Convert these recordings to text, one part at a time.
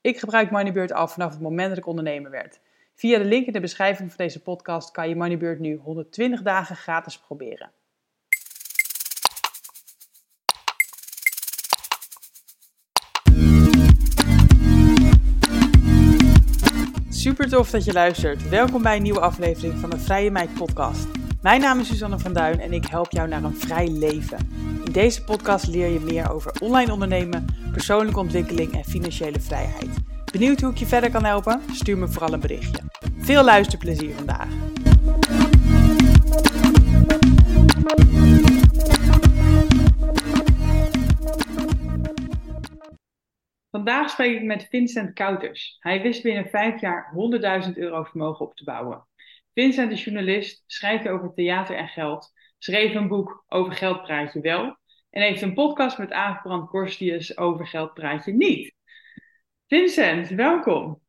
Ik gebruik Moneybird al vanaf het moment dat ik ondernemer werd. Via de link in de beschrijving van deze podcast kan je Moneybird nu 120 dagen gratis proberen. Super tof dat je luistert. Welkom bij een nieuwe aflevering van de Vrije Meid podcast. Mijn naam is Suzanne van Duin en ik help jou naar een vrij leven. In deze podcast leer je meer over online ondernemen, persoonlijke ontwikkeling en financiële vrijheid. Benieuwd hoe ik je verder kan helpen? Stuur me vooral een berichtje. Veel luisterplezier vandaag. Vandaag spreek ik met Vincent Kouters. Hij wist binnen vijf jaar 100.000 euro vermogen op te bouwen. Vincent is journalist, schrijft over theater en geld, schreef een boek over Geld praat je wel en heeft een podcast met Aafbrand Korstius over Geld praat je niet. Vincent, welkom.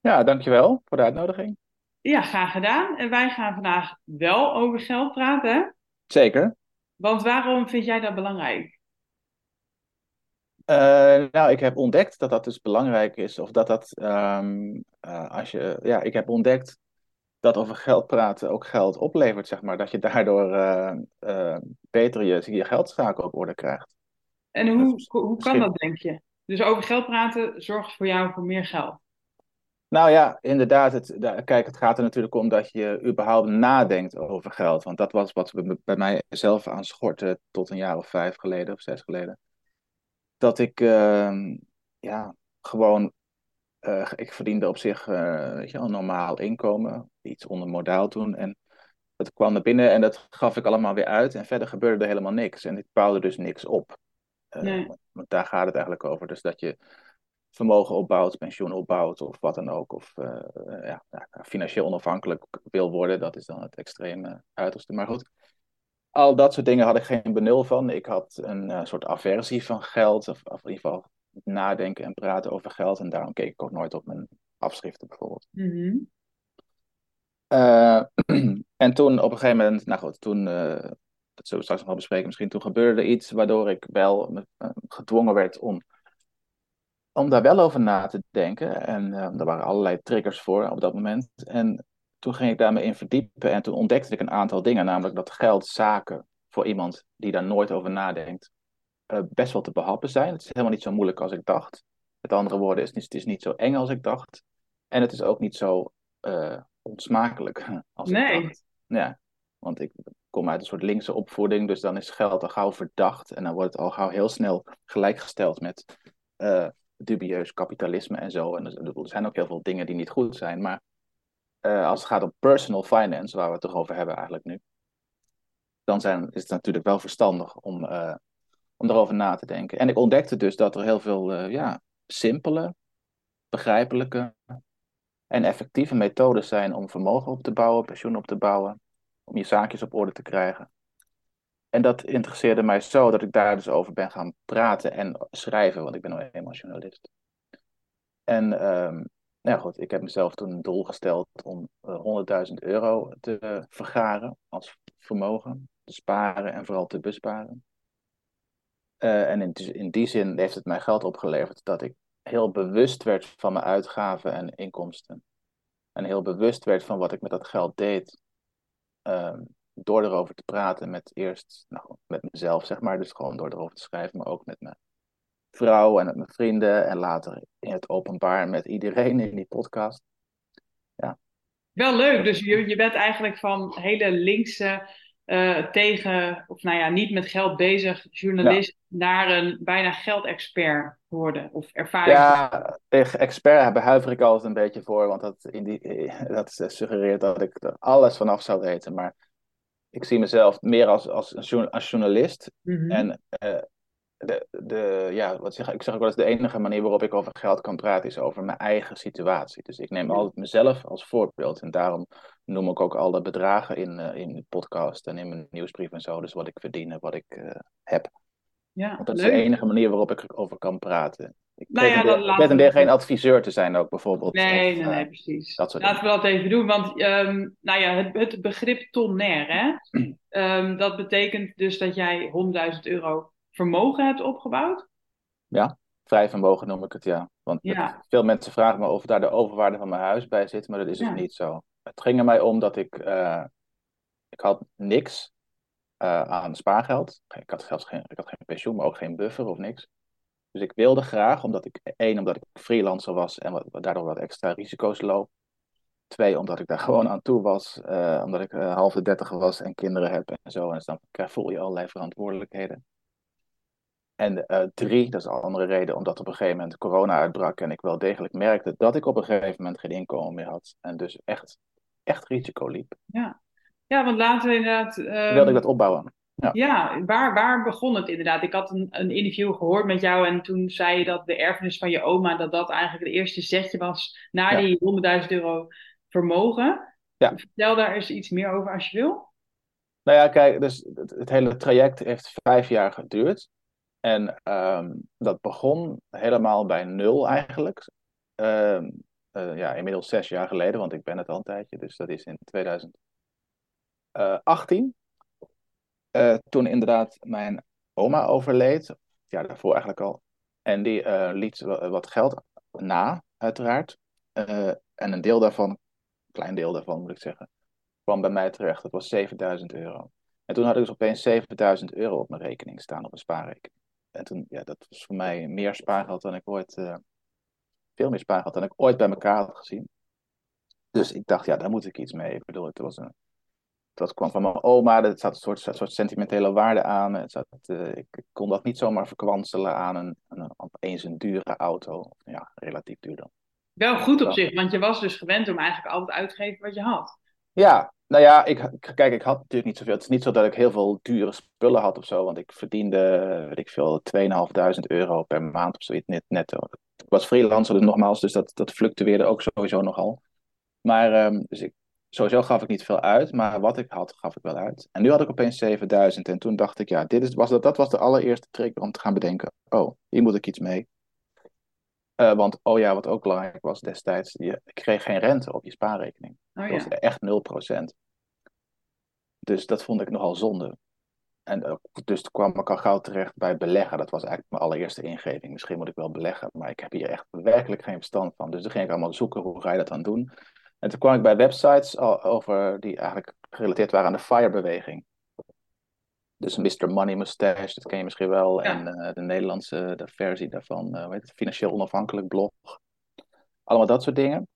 Ja, dankjewel voor de uitnodiging. Ja, graag gedaan. En wij gaan vandaag wel over geld praten. Zeker. Want waarom vind jij dat belangrijk? Uh, nou, ik heb ontdekt dat dat dus belangrijk is. Of dat dat, um, uh, als je, ja, ik heb ontdekt dat over geld praten ook geld oplevert, zeg maar. Dat je daardoor uh, beter je, je geldzaken op orde krijgt. En hoe, hoe kan dat, denk je? Dus over geld praten zorgt voor jou voor meer geld. Nou ja, inderdaad. Het, kijk, het gaat er natuurlijk om dat je überhaupt nadenkt over geld. Want dat was wat bij mij zelf aan schortte tot een jaar of vijf geleden of zes geleden. Dat ik uh, ja, gewoon, uh, ik verdiende op zich uh, weet je, een normaal inkomen, iets onder modaal toen. En het kwam naar binnen en dat gaf ik allemaal weer uit. En verder gebeurde er helemaal niks. En ik bouwde dus niks op. Nee. Want daar gaat het eigenlijk over. Dus dat je vermogen opbouwt, pensioen opbouwt of wat dan ook. Of uh, ja, financieel onafhankelijk wil worden. Dat is dan het extreme uiterste. Maar goed, al dat soort dingen had ik geen benul van. Ik had een uh, soort aversie van geld. Of, of, in ieder geval nadenken en praten over geld. En daarom keek ik ook nooit op mijn afschriften bijvoorbeeld. Mm -hmm. uh, en toen op een gegeven moment, nou goed, toen dat zullen we straks nog wel bespreken. Misschien toen gebeurde er iets waardoor ik wel uh, gedwongen werd om, om daar wel over na te denken. En er waren allerlei triggers voor op dat moment. En toen ging ik daarmee in verdiepen en toen ontdekte ik een aantal dingen. Namelijk dat geldzaken voor iemand die daar nooit over nadenkt uh, best wel te behappen zijn. Het is helemaal niet zo moeilijk als ik dacht. Met andere woorden, het is, het is niet zo eng als ik dacht. En het is ook niet zo onsmakelijk als nee. ik dacht. Ja, want ik kom uit een soort linkse opvoeding, dus dan is geld al gauw verdacht. En dan wordt het al gauw heel snel gelijkgesteld met uh, dubieus kapitalisme en zo. En er, er zijn ook heel veel dingen die niet goed zijn. Maar uh, als het gaat om personal finance, waar we het toch over hebben eigenlijk nu, dan zijn, is het natuurlijk wel verstandig om, uh, om erover na te denken. En ik ontdekte dus dat er heel veel ja, simpele, begrijpelijke en effectieve methodes zijn om vermogen op te bouwen, pensioen op te bouwen om je zaakjes op orde te krijgen. En dat interesseerde mij zo dat ik daar dus over ben gaan praten en schrijven, want ik ben nou eenmaal journalist. En um, nou goed, ik heb mezelf toen een doel gesteld om uh, 100.000 euro te vergaren als vermogen, te sparen en vooral te besparen. Uh, en in, in die zin heeft het mij geld opgeleverd dat ik heel bewust werd van mijn uitgaven en inkomsten. En heel bewust werd van wat ik met dat geld deed. Um, door erover te praten met eerst nou, met mezelf, zeg maar. Dus gewoon door erover te schrijven, maar ook met mijn vrouw en met mijn vrienden. En later in het openbaar met iedereen in die podcast. Ja. Wel leuk. Dus je, je bent eigenlijk van hele linkse uh, tegen, of nou ja, niet met geld bezig journalist ja. naar een bijna geldexpert worden of ervaring. Ja, tegen expert behuiver ik altijd een beetje voor, want dat, in die, dat suggereert dat ik er alles vanaf zou weten. Maar ik zie mezelf meer als, als, een, als journalist. Mhm. En uh, de, de, ja, wat zeg, ik zeg ook wel eens, de enige manier waarop ik over geld kan praten is over mijn eigen situatie. Dus ik neem altijd mezelf als voorbeeld. En daarom noem ik ook alle bedragen in, uh, in de podcast en in mijn nieuwsbrief en zo. Dus wat ik verdien en wat ik uh, heb. Ja, Want dat leuk. is de enige manier waarop ik over kan praten. Ik Nou ja, pretendeer geen adviseur te zijn ook bijvoorbeeld. Nee, Of, nee, eh, nee, precies. dat Laten we dat even doen, want ehm, nou ja, het, het begrip tonner, hè, ehm, dat betekent dus dat jij 100.000 euro vermogen hebt opgebouwd. Vrij vermogen noem ik het, ja. Want Ja. het- veel mensen vragen me of daar de overwaarde van mijn huis bij zit, maar dat is Ja. dus niet zo. Het ging er mij om dat ik, eh, ik had niks eh, aan spaargeld. Ik had, zelfs geen, ik had geen pensioen, maar ook geen buffer of niks. Dus ik wilde graag, omdat ik, één, omdat ik freelancer was en wat, daardoor wat extra risico's loop. Twee, omdat ik daar gewoon aan toe was, eh, omdat ik half de dertiger was en kinderen heb en zo. En dus dan krijg- voel je allerlei verantwoordelijkheden. En eh, drie, dat is een andere reden, omdat op een gegeven moment corona uitbrak en ik wel degelijk merkte dat ik op een gegeven moment geen inkomen meer had. En dus echt, echt risico liep. Ja, ja want laten we inderdaad. ehm, wilde ik dat opbouwen. Ja, waar, waar begon het inderdaad? Ik had een, een interview gehoord met jou en toen zei je dat de erfenis van je oma, dat dat eigenlijk het eerste zetje was Ja. die 100.000 euro vermogen. Ja. Vertel daar eens iets meer over als je wil. Nou ja, kijk, dus het, het hele traject heeft vijf jaar geduurd. En ehm, dat begon helemaal bij nul eigenlijk. Ehm, eh, ja, inmiddels zes jaar geleden, want ik ben het al een tijdje. Dus dat is in 2018. Eh, toen inderdaad mijn oma overleed. Jaar daarvoor eigenlijk al. En die eh, liet wa- wat geld na, uiteraard. Eh, en een deel daarvan, een klein deel daarvan moet ik zeggen, kwam bij mij terecht. Dat was 7000 euro. En toen had ik dus opeens 7000 euro op mijn rekening staan, op een spaarrekening. En toen, ja, dat was voor mij meer spaargeld dan ik ooit, eh, veel meer spaargeld dan ik ooit bij elkaar had gezien. Dus ik dacht, ja, daar moet ik iets mee. Ik bedoel, het was een, dat kwam van mijn oma, er zat een soort, een soort sentimentele waarde aan. Het zat, eh, ik, ik kon dat niet zomaar verkwanselen aan een, een opeens een dure auto. Ja, relatief duur dan. Wel goed op zich, want je was dus gewend om eigenlijk altijd uit te geven wat je had. Ja, nou ja, ik, kijk, ik had natuurlijk niet zoveel. Het is niet zo dat ik heel veel dure spullen had of zo, want ik verdiende, weet ik veel, 2.500 euro per maand of zoiets net, netto. Ik was freelancer, dus nogmaals, dus dat, dat fluctueerde ook sowieso nogal. Maar, ehm, dus ik, sowieso gaf ik niet veel uit, maar wat ik had, gaf ik wel uit. En nu had ik opeens 7000 en toen dacht ik, ja, dit is, was, dat, dat was de allereerste trigger om te gaan bedenken, oh, hier moet ik iets mee. Eh, want, oh ja, wat ook belangrijk was destijds, je, kreeg geen rente op je spaarrekening. Oh Dat was echt 0%. Dus dat vond ik nogal zonde. En eh, dus toen kwam ik al gauw terecht bij beleggen. Dat was eigenlijk mijn allereerste ingeving. Misschien moet ik wel beleggen, maar ik heb hier echt werkelijk geen verstand van. Dus toen ging ik allemaal zoeken, hoe ga je dat dan doen? En toen kwam ik bij websites over die eigenlijk gerelateerd waren aan de FIRE-beweging. Dus Mr. Money Mustache, dat ken je misschien wel. Ja. En eh, de Nederlandse de versie daarvan, eh hoe heet het, Financieel Onafhankelijk Blog. Allemaal dat soort dingen.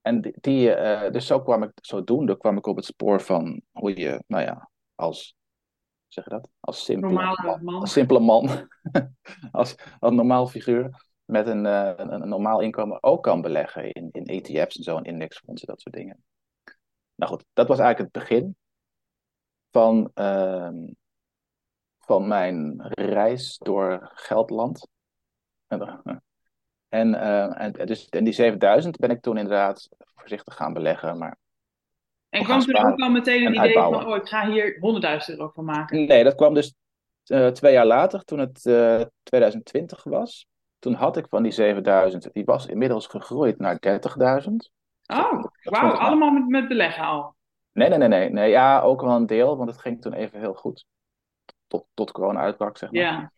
En die, die, eh, dus zo kwam ik, zodoende kwam ik op het spoor van hoe je, nou ja, als, hoe zeg je dat? Als simpele Normale man. Als simpele man, als, als normaal figuur met een, eh, een, een normaal inkomen ook kan beleggen in, in ETF's en zo, en indexfondsen, dat soort dingen. Nou goed, dat was eigenlijk het begin van, ehm, van mijn reis door Geldland. En, en, eh, en, dus, en die 7000 ben ik toen inderdaad voorzichtig gaan beleggen. Maar En kwam toen ook al meteen en een idee van, oh, ik ga hier 100.000 euro van maken. nee, dat kwam dus eh, twee jaar later, toen het eh, 2020 was. Toen had ik van die 7000, die was inmiddels gegroeid naar 30.000. Oh, wauw, allemaal met, met beleggen al. Nee, nee, nee, nee, nee. Ja, ook wel een deel, want het ging toen even heel goed. Tot, tot corona uitbrak, zeg maar. Ja,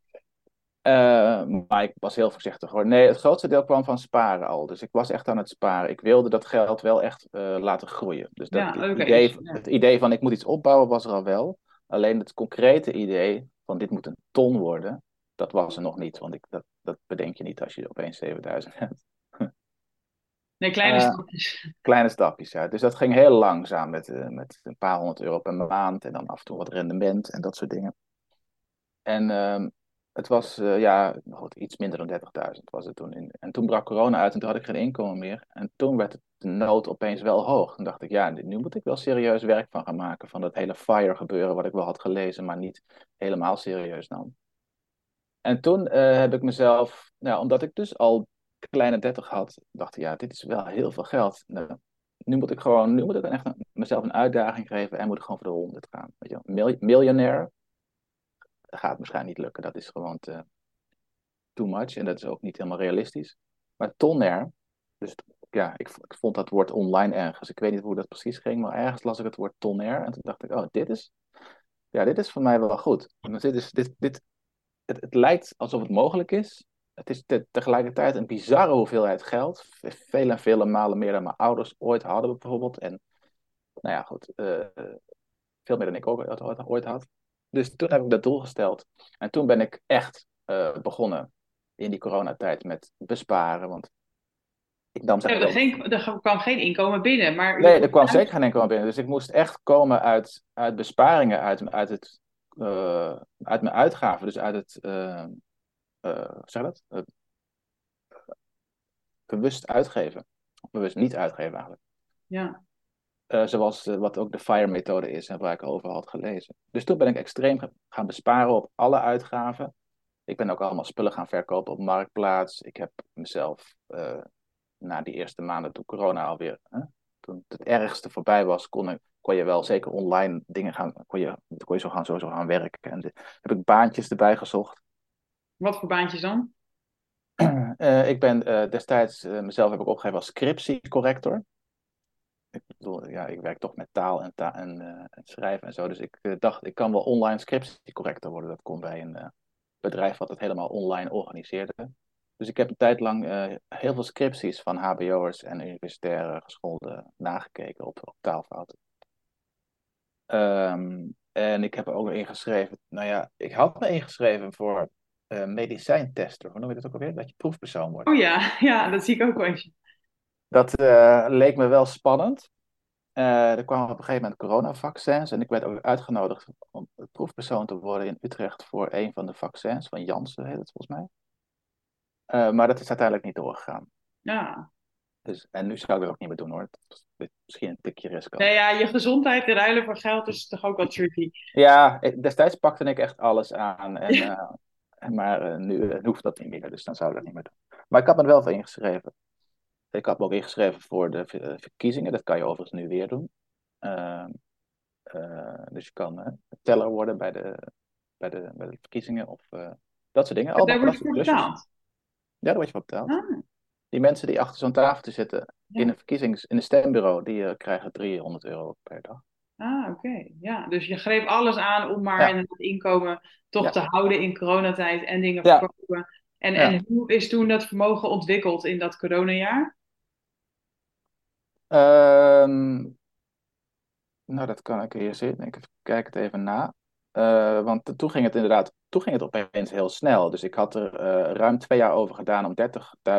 Eh, maar ik was heel voorzichtig hoor. Nee, het grootste deel kwam van sparen al. Dus ik was echt aan het sparen. Ik wilde dat geld wel echt eh, laten groeien. Dus dat, Ja, idee, ja. het idee van ik moet iets opbouwen was er al wel. Alleen het concrete idee van dit moet een ton worden, dat was er nog niet. Want ik, dat, dat bedenk je niet als je opeens 7000 hebt. Nee, kleine Eh, stapjes. Kleine stapjes, ja. Dus dat ging heel langzaam met, eh, met een paar honderd euro per maand en dan af en toe wat rendement en dat soort dingen. En ehm, het was eh, ja, goed, iets minder dan 30.000 was het toen. In, en toen brak corona uit en toen had ik geen inkomen meer. En toen werd de nood opeens wel hoog. Toen dacht ik, ja, nu moet ik wel serieus werk van gaan maken. Van dat hele FIRE gebeuren wat ik wel had gelezen, maar niet helemaal serieus nam. En toen heb ik mezelf, nou, omdat ik dus al kleine 30 had, dacht ik, ja, dit is wel heel veel geld. Nou, nu moet ik gewoon, nu moet ik echt mezelf een uitdaging geven en moet ik gewoon voor de 100 gaan. Weet je, miljonair gaat waarschijnlijk niet lukken. Dat is gewoon te, too much en dat is ook niet helemaal realistisch. Maar tonair, dus ja, ik, ik, vond dat woord online ergens. Ik weet niet hoe dat precies ging, maar ergens las ik het woord tonair en toen dacht ik, oh, dit is, ja, dit is voor mij wel goed. dit is, dit, dit, het, het lijkt alsof het mogelijk is. Het is te, tegelijkertijd een bizarre hoeveelheid geld. Vele en vele malen meer dan mijn ouders ooit hadden bijvoorbeeld. En nou ja, goed, uh, veel meer dan ik ook ooit had. Dus toen heb ik dat doel gesteld. En toen ben ik echt uh, begonnen in die coronatijd met besparen. Want ik zeg ja, er, geen, er kwam geen inkomen binnen. Maar nee, er kwam zeker geen inkomen binnen. Dus ik moest echt komen uit, uit besparingen, uit, uit, het, uh, uit mijn uitgaven. Dus uit het, uh, zeg dat? bewust uitgeven. Of bewust niet uitgeven eigenlijk. Ja. zoals wat ook de FIRE-methode is en waar ik over had gelezen. Dus toen ben ik extreem gaan besparen op alle uitgaven. Ik ben ook allemaal spullen gaan verkopen op Marktplaats. Ik heb mezelf na die eerste maanden toen corona alweer, hè, toen het ergste voorbij was, kon, kon je wel zeker online dingen gaan, kon je, kon je zo gaan, sowieso gaan werken. En de, heb ik baantjes erbij gezocht. Wat voor baantjes dan? Uh, ik ben uh, destijds, uh, mezelf heb ik opgegeven als scriptiecorrector. Ik bedoel, ja, ik werk toch met taal en, en, en schrijven en zo. Dus ik dacht, ik kan wel online scriptiecorrector worden. Dat kon bij een bedrijf wat het helemaal online organiseerde. Dus ik heb een tijd lang heel veel scripties van HBO'ers en universitaire gescholden nagekeken op, op taalfouten. Um, en ik heb er ook ingeschreven, nou ja, ik had me ingeschreven voor uh, medicijntester. Hoe noem je dat ook alweer? Dat je proefpersoon wordt. Oh ja, ja dat zie ik ook wel eens. Dat uh, leek me wel spannend. er kwamen op een gegeven moment coronavaccins en ik werd ook uitgenodigd om proefpersoon te worden in Utrecht voor een van de vaccins, van Janssen heet het volgens mij. Maar dat is uiteindelijk niet doorgegaan. Ja. Dus, en nu zou ik het ook niet meer doen hoor. Dat is misschien een tikje risico. Nee, ja, je gezondheid te ruilen voor geld is toch ook wel tricky. Ja, destijds pakte ik echt alles aan. En, maar uh, nu hoeft dat niet meer, dus dan zou dat niet meer doen. Maar ik had me er wel voor ingeschreven. Ik had me ook ingeschreven voor de verkiezingen. Dat kan je overigens nu weer doen. Ehm, dus je kan teller worden bij de, bij de, bij de verkiezingen of dat soort dingen. Daar word je voor betaald. Ja, daar word je van betaald. Ah. Die mensen die achter zo'n tafel zitten in een verkiezings, in een stembureau, die krijgen 300 euro per dag. Ah, oké. Ja, dus je greep alles aan om maar het inkomen toch te houden in coronatijd en dingen verkopen. En, en hoe is toen dat vermogen ontwikkeld in dat coronajaar? Um, nou, dat kan ik hier zien. Ik kijk het even na. Uh, want toen ging het inderdaad, toen ging het opeens heel snel. Dus ik had er uh, ruim twee jaar over gedaan om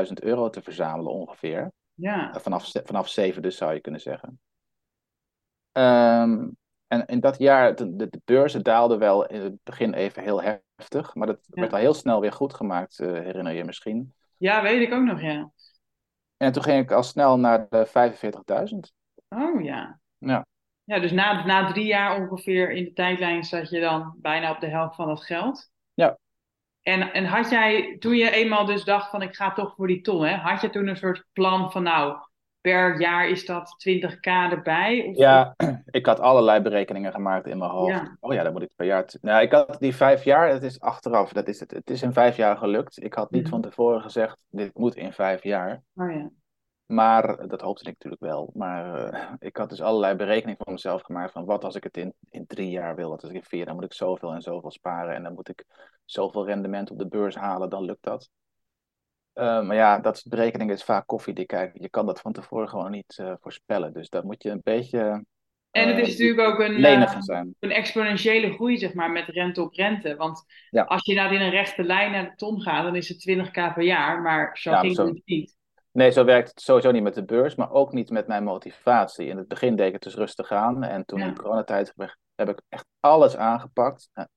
30.000 euro te verzamelen ongeveer. Ja. Uh, vanaf, vanaf zeven dus zou je kunnen zeggen. Um, en in dat jaar, de, de, beurzen daalden wel in het begin even heel heftig. Maar dat werd al heel snel weer goed gemaakt, herinner je misschien. Ja, weet ik ook nog, ja. En toen ging ik al snel naar de 45.000. Oh ja. Ja. Ja, dus na, na drie jaar ongeveer in de tijdlijn zat je dan bijna op de helft van dat geld. Ja. En, en had jij, toen je eenmaal dus dacht van ik ga toch voor die ton, hè, had je toen een soort plan van nou, per jaar is dat 20k erbij? Of ja, ik had allerlei berekeningen gemaakt in mijn hoofd. Ja. Oh ja, dan moet ik per jaar. Nou, ik had die vijf jaar, het is achteraf, dat is het. Het is in vijf jaar gelukt. Ik had niet van tevoren gezegd, dit moet in vijf jaar. Oh ja. Maar dat hoopte ik natuurlijk wel. Maar uh, ik had dus allerlei berekeningen voor mezelf gemaakt. Van wat als ik het in, in drie jaar wil. Wat als ik in vier, dan moet ik zoveel en zoveel sparen. En dan moet ik zoveel rendement op de beurs halen. Dan lukt dat. Uh, maar ja, dat soort berekeningen is vaak koffiedik. Je kan dat van tevoren gewoon niet uh, voorspellen. Dus daar moet je een beetje. En het is natuurlijk ook een, een exponentiële groei, zeg maar, met rente op rente. Want ja. als je nou in een rechte lijn naar de ton gaat, dan is het 20k per jaar. Maar zo ja, ging het niet. Nee, zo werkt het sowieso niet met de beurs, maar ook niet met mijn motivatie. In het begin deed ik het dus rustig aan en toen in coronatijd heb ik echt alles aangepakt. En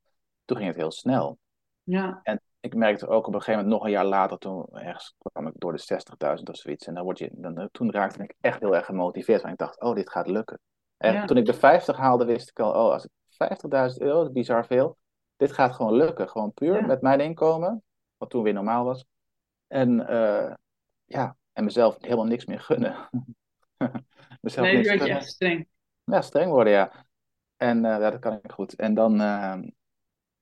toen ging het heel snel. Ja. En ik merkte ook op een gegeven moment, nog een jaar later, toen ergens kwam ik door de 60.000 of zoiets. En dan word je, dan, toen raakte ik echt heel erg gemotiveerd, want ik dacht, oh, dit gaat lukken. En toen ik de 50 haalde, wist ik al, oh, als ik 50.000 euro, dat is bizar veel. dit gaat gewoon lukken. Gewoon puur Ja. met mijn inkomen, wat toen weer normaal was. En eh, ja, en mezelf helemaal niks meer gunnen. mezelf Nee, niks gunnen. streng. Ja, streng worden, ja. En eh, ja, dat kan ik goed. En dan, eh,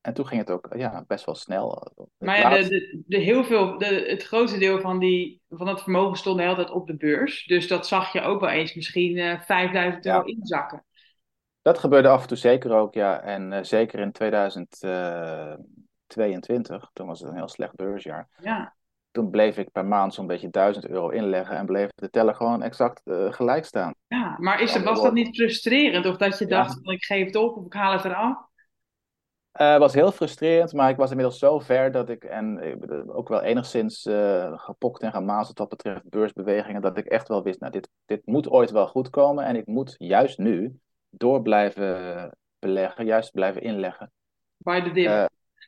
en toen ging het ook ja, best wel snel. Maar ja, de, de, de heel veel, de, het grootste deel van, die, van dat vermogen stond de hele tijd op de beurs. Dus dat zag je ook wel eens misschien eh 5000 euro Ja. inzakken. Dat gebeurde af en toe zeker ook, ja. En eh, zeker in 2022, toen was het een heel slecht beursjaar. Ja, Toen bleef ik per maand zo'n beetje 1000 euro inleggen en bleef de teller gewoon exact eh, gelijk staan. ja. maar is, was dat niet frustrerend? Of dat je Ja. dacht van ik geef het op of ik haal het eraf? Het was heel frustrerend, maar ik was inmiddels zo ver dat ik, en ook wel enigszins eh, gepokt en gemazeld wat betreft beursbewegingen, dat ik echt wel wist, nou, dit, dit moet ooit wel goed komen en ik moet juist nu door blijven beleggen, juist blijven inleggen. Bij de dip. Eh,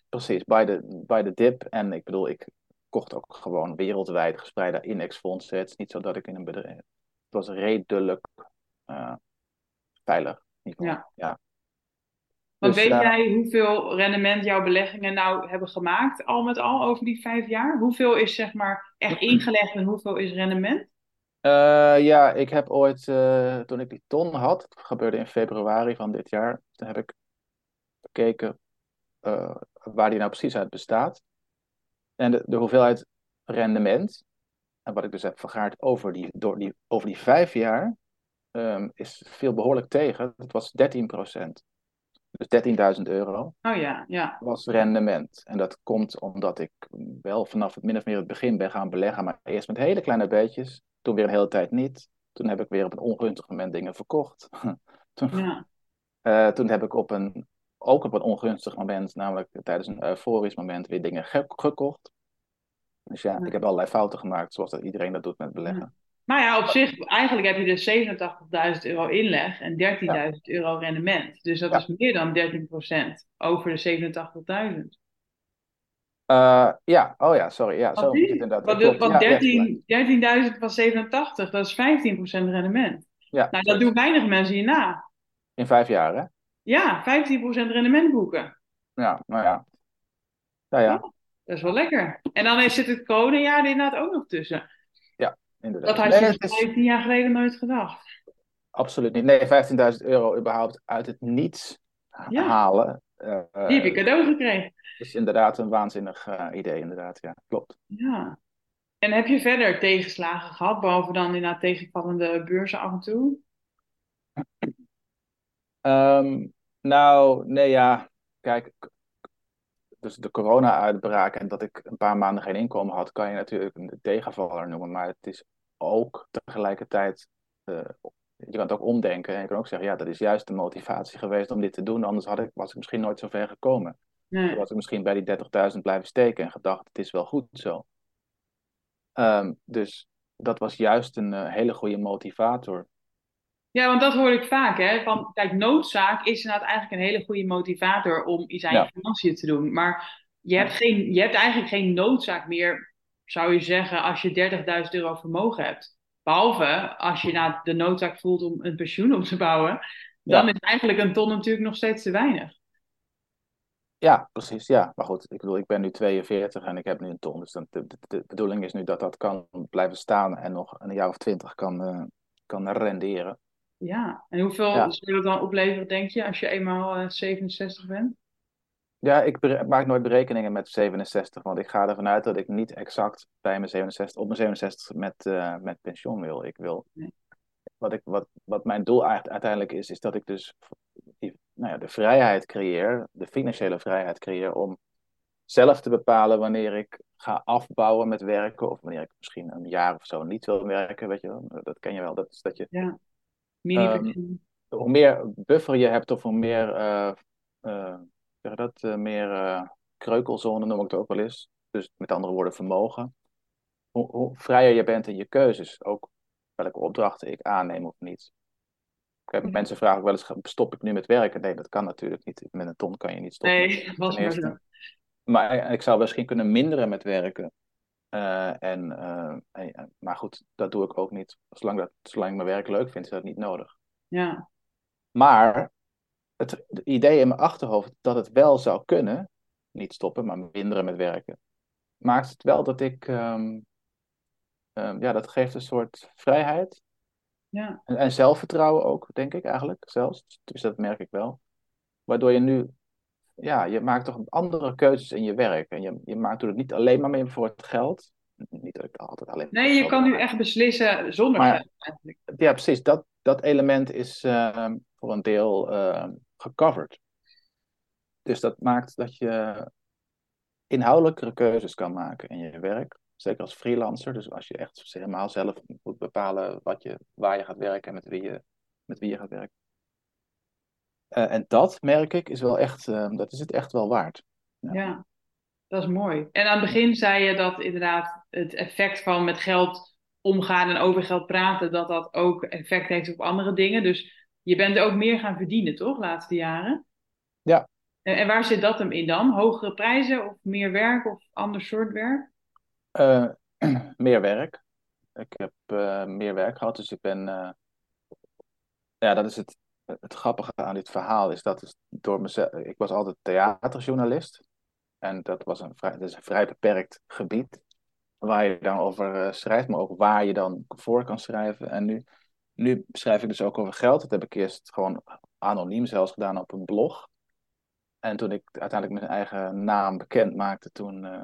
precies, bij de, bij de dip. En ik bedoel, ik kocht ook gewoon wereldwijd gespreide indexfondsen. Het is niet zo dat ik in een bedrijf... Het was redelijk veilig. Geval. Ja. Want dus, weet eh, jij hoeveel rendement jouw beleggingen nou hebben gemaakt, al met al, over die vijf jaar? Hoeveel is zeg maar echt ingelegd en hoeveel is rendement? Eh, ja, ik heb ooit, eh, toen ik die ton had, dat gebeurde in februari van dit jaar, toen heb ik gekeken waar die nou precies uit bestaat. En de, de hoeveelheid rendement, en wat ik dus heb vergaard over die, door die, over die vijf jaar, ehm, is veel behoorlijk tegen. Het was 13%. Dus 13.000 euro Oh ja, ja. was rendement. En dat komt omdat ik wel vanaf het min of meer het begin ben gaan beleggen, maar eerst met hele kleine beetjes. Toen weer een hele tijd niet. Toen heb ik weer op een ongunstig moment dingen verkocht. toen, ja. eh, toen heb ik op een, ook op een ongunstig moment, namelijk tijdens een euforisch moment, weer dingen ge- gekocht. Dus ja, Ja. ik heb allerlei fouten gemaakt, zoals dat iedereen dat doet met beleggen. Maar ja, op zich, eigenlijk heb je dus 87.000 euro inleg en 13.000 euro rendement. Dus dat Ja. is meer dan 13% over de 87.000. Eh, ja, oh ja, sorry. Ja, zo moet het inderdaad. want, klopt. want Ja, je hebt gelijk. 13 13.000 van 87, dat is 15% rendement. Ja, Nou, dat doen weinig mensen hierna. In vijf jaar, hè? Ja, 15% rendement boeken. Ja, nou ja. Nou ja, Dat is wel lekker. En dan is- zit het coronajaar er inderdaad ook nog tussen. Inderdaad. Dat had Nee, je het is 15 jaar geleden nooit gedacht. absoluut niet. Nee, 15.000 euro überhaupt uit het niets Ja. halen. eh, Die heb je cadeau gekregen. is inderdaad een waanzinnig eh, idee, inderdaad. Ja, klopt. Ja. En heb je verder tegenslagen gehad, behalve dan inderdaad tegenvallende beurzen af en toe? Ehm, nou, nee, ja. Kijk, dus de corona-uitbraak en dat ik een paar maanden geen inkomen had, kan je natuurlijk een tegenvaller noemen. Maar het is ook tegelijkertijd, eh, je kan het ook omdenken. En je kan ook zeggen, ja, dat is juist de motivatie geweest om dit te doen. Anders had ik, was ik misschien nooit zo ver gekomen. Dan Nee. was ik misschien bij die 30.000 blijven steken en gedacht, het is wel goed zo. Ehm, dus dat was juist een eh, hele goede motivator. Ja, want dat hoor ik vaak, hè. Van, kijk, noodzaak is inderdaad eigenlijk een hele goede motivator om iets aan Ja. je financiën te doen. Maar je hebt, geen, je hebt eigenlijk geen noodzaak meer, zou je zeggen, als je 30.000 euro vermogen hebt. Behalve als je nou de noodzaak voelt om een pensioen op te bouwen. Dan Ja. is eigenlijk een ton natuurlijk nog steeds te weinig. Ja, precies. Ja, maar goed, ik bedoel, ik ben nu 42 en ik heb nu een ton. Dus dan, de, de, de bedoeling is nu dat dat kan blijven staan en nog een jaar of twintig kan, eh, kan renderen. Ja, en hoeveel Ja. zou dat dan opleveren, denk je, als je eenmaal eh, 67 bent? Ja, ik maak nooit berekeningen met 67, want ik ga ervan uit dat ik niet exact bij mijn 67, op mijn 67 met, eh, met pensioen wil. Ik wil, Nee. wat, ik, wat, wat mijn doel eigenlijk uiteindelijk is, is dat ik dus die, nou ja, de vrijheid creëer, de financiële vrijheid creëer om zelf te bepalen wanneer ik ga afbouwen met werken of wanneer ik misschien een jaar of zo niet wil werken, weet je wel. Dat ken je wel, dat is dat je Ja, mini-pensioen. hoe meer buffer je hebt of hoe meer, eh, eh, zeg dat, eh, meer eh, kreukelzone noem ik het ook wel eens. Dus met andere woorden vermogen. Hoe, hoe vrijer je bent in je keuzes. Ook welke opdrachten ik aanneem of niet. Kijk. Mensen vragen ook wel eens, stop ik nu met werken? Nee, dat kan natuurlijk niet. Met een ton kan je niet stoppen. nee, dat was maar zo. Maar ik zou misschien kunnen minderen met werken. Eh, en, eh, en- maar goed, dat doe ik ook niet. Zolang, dat, zolang ik mijn werk leuk vind, is dat niet nodig. Ja, Maar het, idee in mijn achterhoofd dat het wel zou kunnen, niet stoppen, maar minderen met werken, maakt het wel dat ik, ehm, ehm, ja, dat geeft een soort vrijheid. Ja. En, en, zelfvertrouwen ook, denk ik eigenlijk zelfs. Dus dat merk ik wel. Waardoor je nu, ja, je maakt toch andere keuzes in je werk. En je, je maakt het niet alleen maar meer voor het geld. Niet dat ik altijd alleen. Nee, je kan nu echt beslissen zonder maar, geld eigenlijk. Ja, precies. Dat, dat element is uh, voor een deel uh, gecoverd. Dus dat maakt dat je inhoudelijkere keuzes kan maken in je werk. Zeker als freelancer. Dus als je echt helemaal zelf moet bepalen wat je, waar je gaat werken en met wie je, met wie je gaat werken. Uh, en dat merk ik is wel echt, uh, dat is het echt wel waard. Ja. ja. dat is mooi. En aan het begin zei je dat inderdaad het effect van met geld omgaan en over geld praten, dat dat ook effect heeft op andere dingen. Dus je bent ook meer gaan verdienen, toch, de laatste jaren? Ja. En, en waar zit dat hem in dan? Hogere prijzen of meer werk of ander soort werk? Uh, meer werk. Ik heb uh, meer werk gehad, dus ik ben. Uh, ja, dat is het, het grappige aan dit verhaal. Is dat is door mezelf. Ik was altijd theaterjournalist. En dat was een vrij, dat is een vrij beperkt gebied. Waar je dan over schrijft, maar ook waar je dan voor kan schrijven. En nu, nu schrijf ik dus ook over geld. Dat heb ik eerst gewoon anoniem zelfs gedaan op een blog. En toen ik uiteindelijk mijn eigen naam bekend maakte, toen, uh,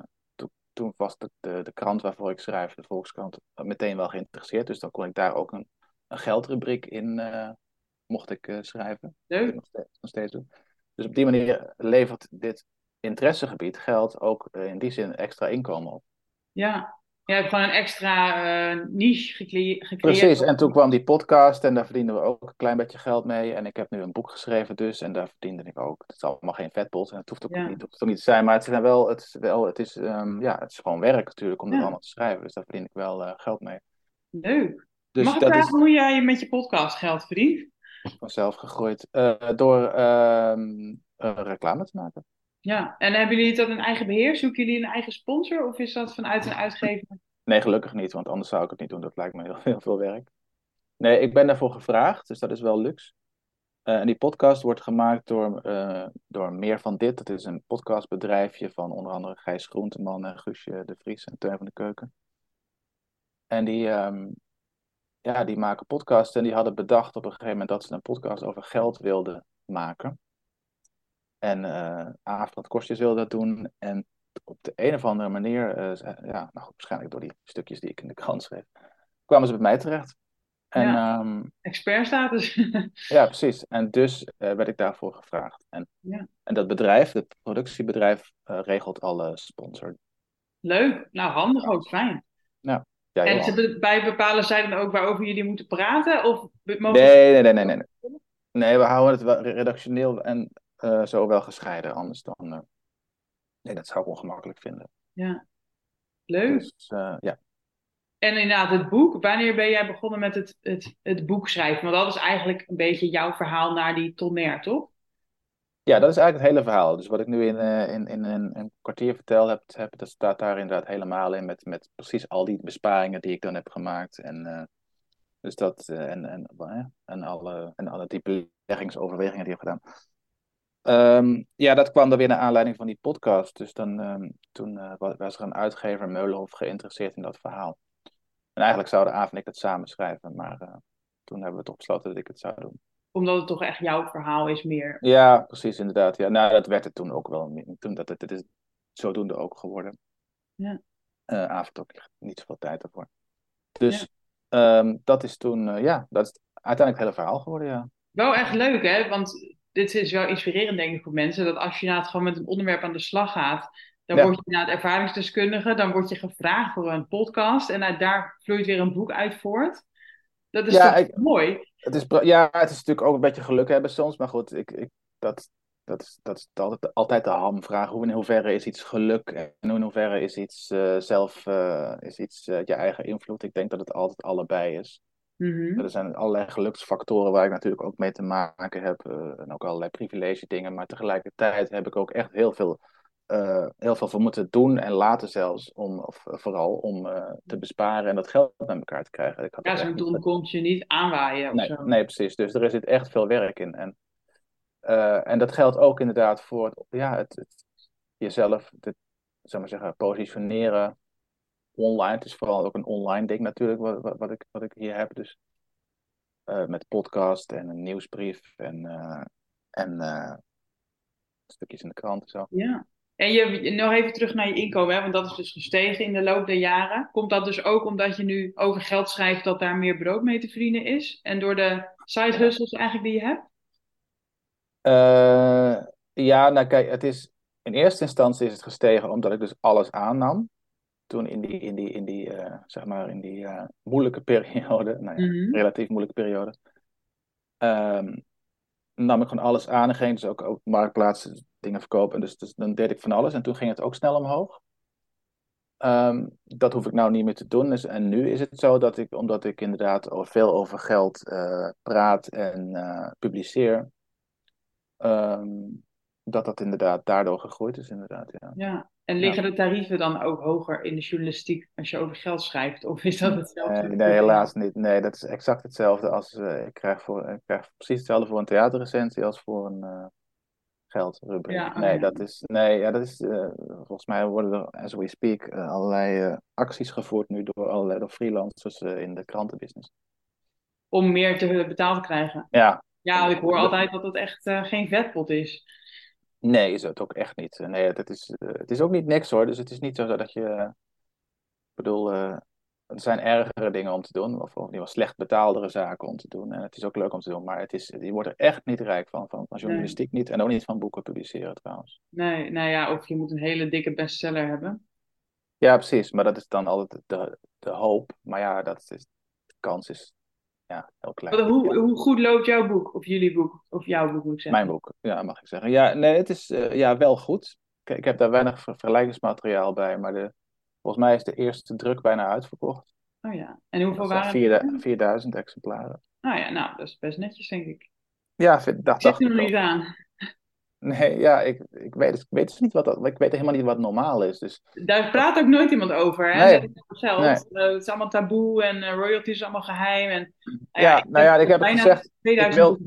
toen was de, de, de, krant waarvoor ik schrijf, de Volkskrant, meteen wel geïnteresseerd. Dus dan kon ik daar ook een, een geldrubriek in, uh, mocht ik uh, schrijven. Leuk. Nog steeds, nog steeds doen. Dus op die manier levert dit interessegebied geld ook in die zin extra inkomen op. Ja, je hebt gewoon een extra uh, niche gecreëerd. Precies, en toen kwam die podcast en daar verdienden we ook een klein beetje geld mee. En ik heb nu een boek geschreven dus, en daar verdiende ik ook. Het is allemaal geen vetpot en het hoeft ook ja. niet, hoeft ook niet te zijn. Maar het is wel, het is, wel, het is, um, ja, het is gewoon werk natuurlijk om ja. dat allemaal te schrijven. Dus daar verdien ik wel uh, geld mee. Leuk. Dus Mag ik vragen is... hoe jij met je podcast geld verdient? Vanzelf gegroeid uh, door uh, reclame te maken. Ja, en hebben jullie dat in eigen beheer? Zoeken jullie een eigen sponsor of is dat vanuit een uitgever? Nee, gelukkig niet, want anders zou ik het niet doen. Dat lijkt me heel, heel veel werk. Nee, ik ben daarvoor gevraagd, dus dat is wel luxe. Uh, en die podcast wordt gemaakt door, uh, door Meer van Dit. Dat is een podcastbedrijfje van onder andere Gijs Groenteman en Guusje de Vries en Teun van de Keuken. En die, um, ja, die maken podcasts en die hadden bedacht op een gegeven moment dat ze een podcast over geld wilden maken. En uh, Kostjes wilde dat doen. En op de een of andere manier, uh, ja, nou, waarschijnlijk door die stukjes die ik in de krant schreef, kwamen ze bij mij terecht. En, ja, um, expertstatus. ja, precies. En dus uh, werd ik daarvoor gevraagd. En, ja. en dat bedrijf, het productiebedrijf, uh, regelt alle sponsor. Leuk. Nou, handig ook. Fijn. Ja. ja en ze bij bepalen zij dan ook waarover jullie moeten praten? Of mogen nee, nee, nee, nee, nee, nee. Nee, we houden het wel redactioneel en uh, zo wel gescheiden. Anders dan. Nee, dat zou ik ongemakkelijk vinden. Ja. Leuk. Dus, uh, ja. En inderdaad, het boek. Wanneer ben jij begonnen met het, het, het boek schrijven? Want dat is eigenlijk een beetje jouw verhaal naar die tonner, toch? Ja, dat is eigenlijk het hele verhaal. Dus wat ik nu in, in, in, in, een kwartier vertel heb, heb, dat staat daar inderdaad helemaal in. Met, met precies al die besparingen die ik dan heb gemaakt. En, dus dat, en, en, en, alle, en alle die beleggingsoverwegingen die ik heb gedaan. Um, ja, dat kwam dan weer naar aanleiding van die podcast. Dus dan, um, toen uh, was er een uitgever, Meulenhof, geïnteresseerd in dat verhaal. En eigenlijk zouden Aaf en ik het samen schrijven, maar uh, toen hebben we toch besloten dat ik het zou doen. Omdat het toch echt jouw verhaal is meer. Ja, precies, inderdaad. Ja. Nou, dat werd het toen ook wel. Toen dat het, het is zodoende ook geworden. Ja. Uh, Aaf had ook niet zoveel tijd ervoor. Dus ja. um, dat is toen, ja, dat is uiteindelijk het hele verhaal geworden, ja. Wel echt leuk, hè? Want dit is wel inspirerend, denk ik, voor mensen. Dat als je nou gewoon met een onderwerp aan de slag gaat, dan ja. word je naar het ervaringsdeskundige, dan word je gevraagd voor een podcast en daar vloeit weer een boek uit voort. Dat is ja, toch ik, mooi? Het is, ja, het is natuurlijk ook een beetje geluk hebben soms, maar goed, ik, ik, dat, dat, is, dat is altijd, altijd de hamvraag. Hoe in hoeverre is iets geluk en in hoeverre is iets uh, zelf, uh, is iets uh, je eigen invloed? Ik denk dat het altijd allebei is. Mm-hmm. Er zijn allerlei geluksfactoren waar ik natuurlijk ook mee te maken heb. Uh, en ook allerlei privilege dingen. Maar tegelijkertijd heb ik ook echt heel veel, uh, heel veel voor moeten doen en laten zelfs. Om, of vooral om uh, te besparen en dat geld bij elkaar te krijgen. Ik had ja, zo'n doel komt je niet aanwaaien. Nee, zo. nee, precies. Dus er zit echt veel werk in. En Eh, en dat geldt ook inderdaad voor het, ja, het, het jezelf, het, zeg maar zeggen, positioneren online. Het is vooral ook een online ding natuurlijk, wat, wat, wat ik, wat ik hier heb. Dus uh, met podcast en een nieuwsbrief en, uh, en uh, stukjes in de krant en zo. Ja. En je, nog even terug naar je inkomen, hè? want dat is dus gestegen in de loop der jaren. Komt dat dus ook omdat je nu over geld schrijft dat daar meer brood mee te verdienen is? En door de side hustles eigenlijk die je hebt? ja, nou kijk, het is, in eerste instantie is het gestegen omdat ik dus alles aannam toen in die, in die, in die, uh, zeg maar in die uh, moeilijke periode, nou ja, mm -hmm. relatief moeilijke periode, um, nam ik gewoon alles aan en ging dus ook, marktplaatsen dingen verkopen. Dus, dus dan deed ik van alles en toen ging het ook snel omhoog. Um, dat hoef ik nou niet meer te doen. Dus, en nu is het zo dat ik, omdat ik inderdaad veel over geld uh, praat en publiceer, um, dat dat inderdaad daardoor gegroeid is, inderdaad. Ja. ja. En liggen de tarieven dan ook hoger in de journalistiek als je over geld schrijft? Of is dat hetzelfde? Nee, nee helaas niet. Nee, dat is exact hetzelfde als uh, ik, krijg voor, ik krijg precies hetzelfde voor een theaterrecensie als voor een uh, geldrubriek. Ja, nee, dat is, nee, ja, dat is, uh, volgens mij worden er, as we speak, allerlei acties gevoerd nu door allerlei door freelancers in de krantenbusiness. Om meer te betaald te krijgen? Ja. Ja, ik hoor altijd dat het echt geen vetpot is. Nee, is het ook echt niet. Nee, het is, uh, het is ook niet niks hoor. Dus het is niet zo dat je. Ik bedoel, uh, er zijn ergere dingen om te doen. Of, of slecht betaaldere zaken om te doen. En het is ook leuk om te doen. Maar het is, je wordt er echt niet rijk van. Van, van journalistiek nee. niet. En ook niet van boeken publiceren trouwens. Nee, nou ja, of je moet een hele dikke bestseller hebben. Ja, precies. Maar dat is dan altijd de, de hoop. Maar ja, dat is, de kans is ja, heel klein. Hoe, hoe goed loopt jouw boek? Of jullie boek? Of jouw boek moet ik zeggen? Mijn boek, ja, mag ik zeggen. Ja, nee, het is uh, ja, wel goed. Ik, ik heb daar weinig vergelijkingsmateriaal bij, maar de, volgens mij is de eerste druk bijna uitverkocht. Oh ja, en hoeveel waren het? 4000 exemplaren. Nou ja, nou, dat is best netjes, denk ik. Ja, vind, dat zit er nog niet aan. Nee, ja, ik, ik, weet, ik weet dus niet wat dat, ik weet helemaal niet wat normaal is. Dus... Daar praat ook nooit iemand over. Hè? Nee. Nee. Uh, het is allemaal taboe en uh, royalties is allemaal geheim. En, uh, ja, ja, nou ja, ik heb het gezegd. 2000... Ik wil...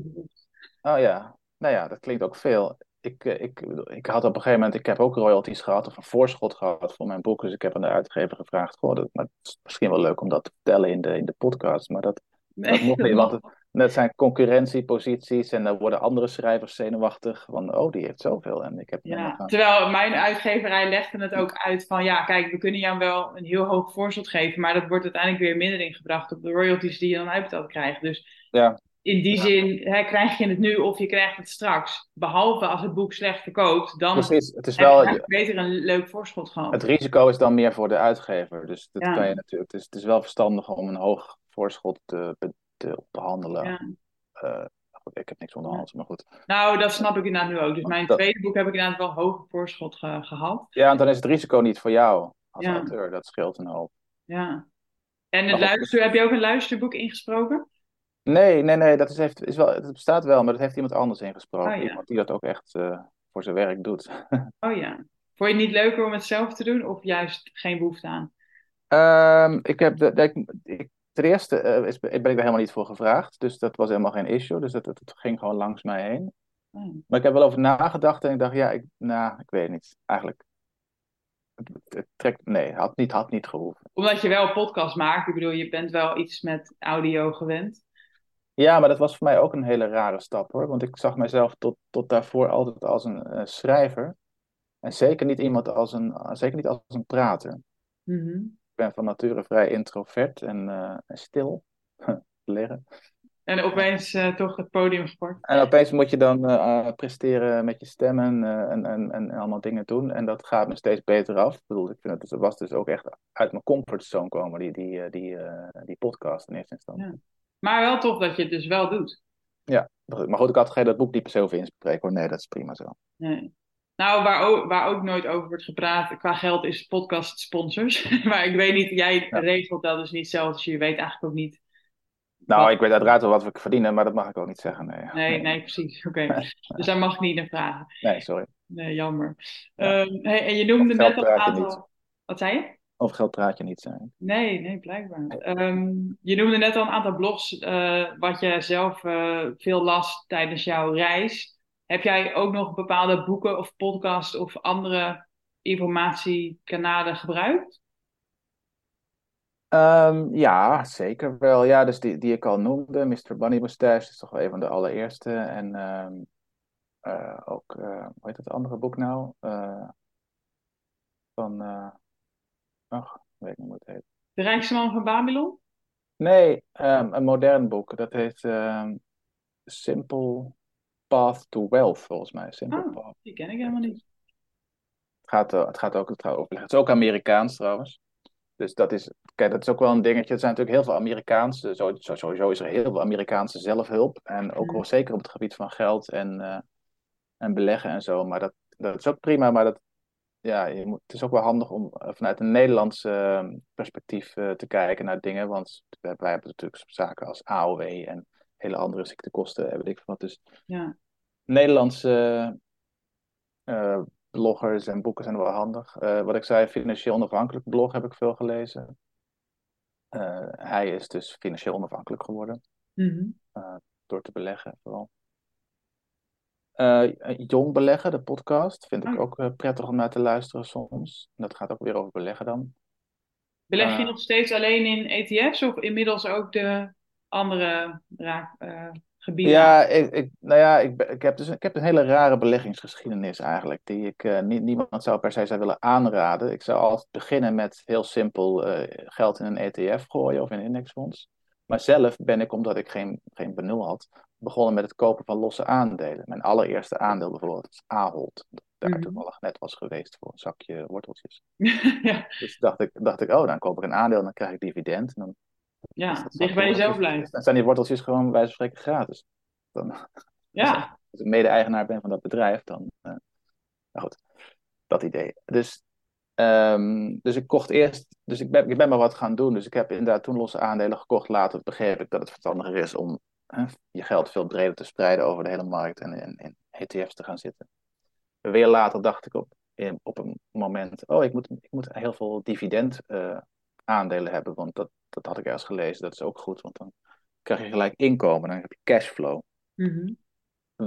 Oh ja, nou ja, dat klinkt ook veel. Ik, ik, ik had op een gegeven moment, ik heb ook royalties gehad of een voorschot gehad voor mijn boek. Dus ik heb aan de uitgever gevraagd, goh, dat, maar het is misschien wel leuk om dat te vertellen in de, in de podcast. Maar dat, nee, dat mocht niet, want het, dat zijn concurrentieposities en dan worden andere schrijvers zenuwachtig. Van, oh, die heeft zoveel en ik heb... Ja, terwijl mijn uitgeverij legde het ook uit van... Ja, kijk, we kunnen jou wel een heel hoog voorschot geven... maar dat wordt uiteindelijk weer mindering gebracht op de royalties die je dan uitbetaald krijgt. Dus ja. in die zin hè, krijg je het nu of je krijgt het straks. Behalve als het boek slecht verkoopt, dan Precies, het is wel, je beter een leuk voorschot gehad. Het risico is dan meer voor de uitgever. Dus dat ja. kan je natuurlijk... Het is, het is wel verstandig om een hoog voorschot te te onderhandelen. Ja. Uh, goed, ik heb niks onderhandeld, maar goed. Nou, dat snap ik inderdaad nu ook. Dus mijn dat... tweede boek heb ik inderdaad wel hoge voorschot ge gehad. Ja, en dan is het risico niet voor jou als ja. auteur. Dat scheelt een hoop. Ja. En het luister, heb je ook een luisterboek ingesproken? Nee, nee, nee. Dat is, heeft, is wel, het bestaat wel, maar dat heeft iemand anders ingesproken. Oh, ja. Iemand die dat ook echt uh, voor zijn werk doet. oh ja. Vond je het niet leuker om het zelf te doen of juist geen behoefte aan? Um, ik, heb de, ik, ik ten eerste uh, is, ben ik daar helemaal niet voor gevraagd. Dus dat was helemaal geen issue. Dus dat, dat, ging gewoon langs mij heen. Hmm. Maar ik heb wel over nagedacht en ik dacht, ja, ik, nou, ik weet het niet. Eigenlijk, het, het trekt, nee, had niet, had niet gehoeven. Omdat je wel een podcast maakt. Ik bedoel, je bent wel iets met audio gewend. Ja, maar dat was voor mij ook een hele rare stap hoor. Want ik zag mezelf tot, tot daarvoor altijd als een uh, schrijver. En zeker niet iemand als een, zeker niet als een prater. Mm -hmm ben van nature vrij introvert en, en stil. Leren. En opeens uh, toch het podium gepakt. En opeens moet je dan uh, presteren met je stemmen en, en, en allemaal dingen doen. En dat gaat me steeds beter af. Ik bedoel, ik vind het, het was dus ook echt uit mijn comfortzone komen, die, die, die, die podcast in eerste instantie. Ja. Maar wel tof dat je het dus wel doet. Ja, maar goed, ik had geen dat boek niet per se over inspreken hoor. Nee, dat is prima zo. Nee. Nou, waar ook, waar ook nooit over wordt gepraat qua geld is podcast sponsors. maar ik weet niet, jij regelt dat dus niet zelf, dus je weet eigenlijk ook niet. Nou, ik weet uiteraard wel wat we verdienen, maar dat mag ik ook niet zeggen. Nee, nee, nee precies. Oké. dus daar mag ik niet naar vragen. Nee, sorry. Nee, jammer. Ja. Um, hey, en je noemde net al een aantal. Wat zei je? Over geld praat je niet, zijn. Nee, nee, blijkbaar. Um, je noemde net al een aantal blogs uh, wat je zelf uh, veel las tijdens jouw reis. Heb jij ook nog bepaalde boeken of podcasts of andere informatiekanalen gebruikt? Um, ja, zeker wel. Ja, dus die, die ik al noemde, Mr. Bunny Mustache, is toch wel een van de allereerste. En um, uh, ook, uh, hoe heet het andere boek nou? Uh, van, ach, weet ik niet hoe het heet. De rijkste man van Babylon? Nee, um, een modern boek. Dat heet Simple Path to Wealth, volgens mij. Simple Path. die ken ik helemaal niet. Het gaat, het gaat ook overleggen. Het is ook Amerikaans trouwens. Dus dat is, kijk, dat is ook wel een dingetje. Er zijn natuurlijk heel veel Amerikaanse, sowieso is er heel veel Amerikaanse zelfhulp. En ook wel zeker op het gebied van geld en, uh, en beleggen en zo. Maar dat, dat is ook prima, maar dat, ja, je moet, het is ook wel handig om eh, vanuit een Nederlands uh, perspectief uh, te kijken naar dingen. Want wij, wij, hebben natuurlijk zaken als AOW en hele andere ziektekosten, weet ik wat. Dus ja. Nederlandse bloggers en boeken zijn wel handig. Uh, wat ik zei, financieel onafhankelijk blog heb ik veel gelezen. Uh, hij is dus financieel onafhankelijk geworden. Mm -hmm. uh, door te beleggen vooral. Jong beleggen, de podcast, vind ik ook prettig om naar te luisteren soms. Dat gaat ook weer over beleggen dan. Beleg je nog steeds alleen in ETF's of inmiddels ook de andere raak, gebieden? Ja, ik, ik, nou ja, ik, ik, heb dus, ik heb een hele rare beleggingsgeschiedenis eigenlijk, die ik uh, niet, niemand zou per se zou willen aanraden. Ik zou altijd beginnen met heel simpel uh, geld in een ETF gooien of in een indexfonds. Maar zelf ben ik, omdat ik geen, geen benul had, begonnen met het kopen van losse aandelen. Mijn allereerste aandeel bijvoorbeeld is Ahold. Dat daar mm. toevallig net was geweest voor een zakje worteltjes. ja. Dus dacht ik, dacht ik, oh, dan koop ik een aandeel en dan krijg ik dividend. En dan ja, dicht bij jezelf blijven. Dan zijn die worteltjes gewoon bij wijze van spreken gratis. Dan, ja. Als ik mede-eigenaar ben van dat bedrijf, dan. Uh, nou goed, dat idee. Dus, um, dus ik kocht eerst. Dus ik ben, ik ben maar wat gaan doen. Dus ik heb inderdaad toen losse aandelen gekocht. Later begreep ik dat het verstandiger is om hè, je geld veel breder te spreiden over de hele markt en in, in ETF's te gaan zitten. Weer later dacht ik op, in, op een moment: oh, ik moet, ik moet heel veel dividend uh, aandelen hebben, want dat, dat had ik ergens gelezen. Dat is ook goed, want dan krijg je gelijk inkomen, dan heb je cashflow. Mm -hmm.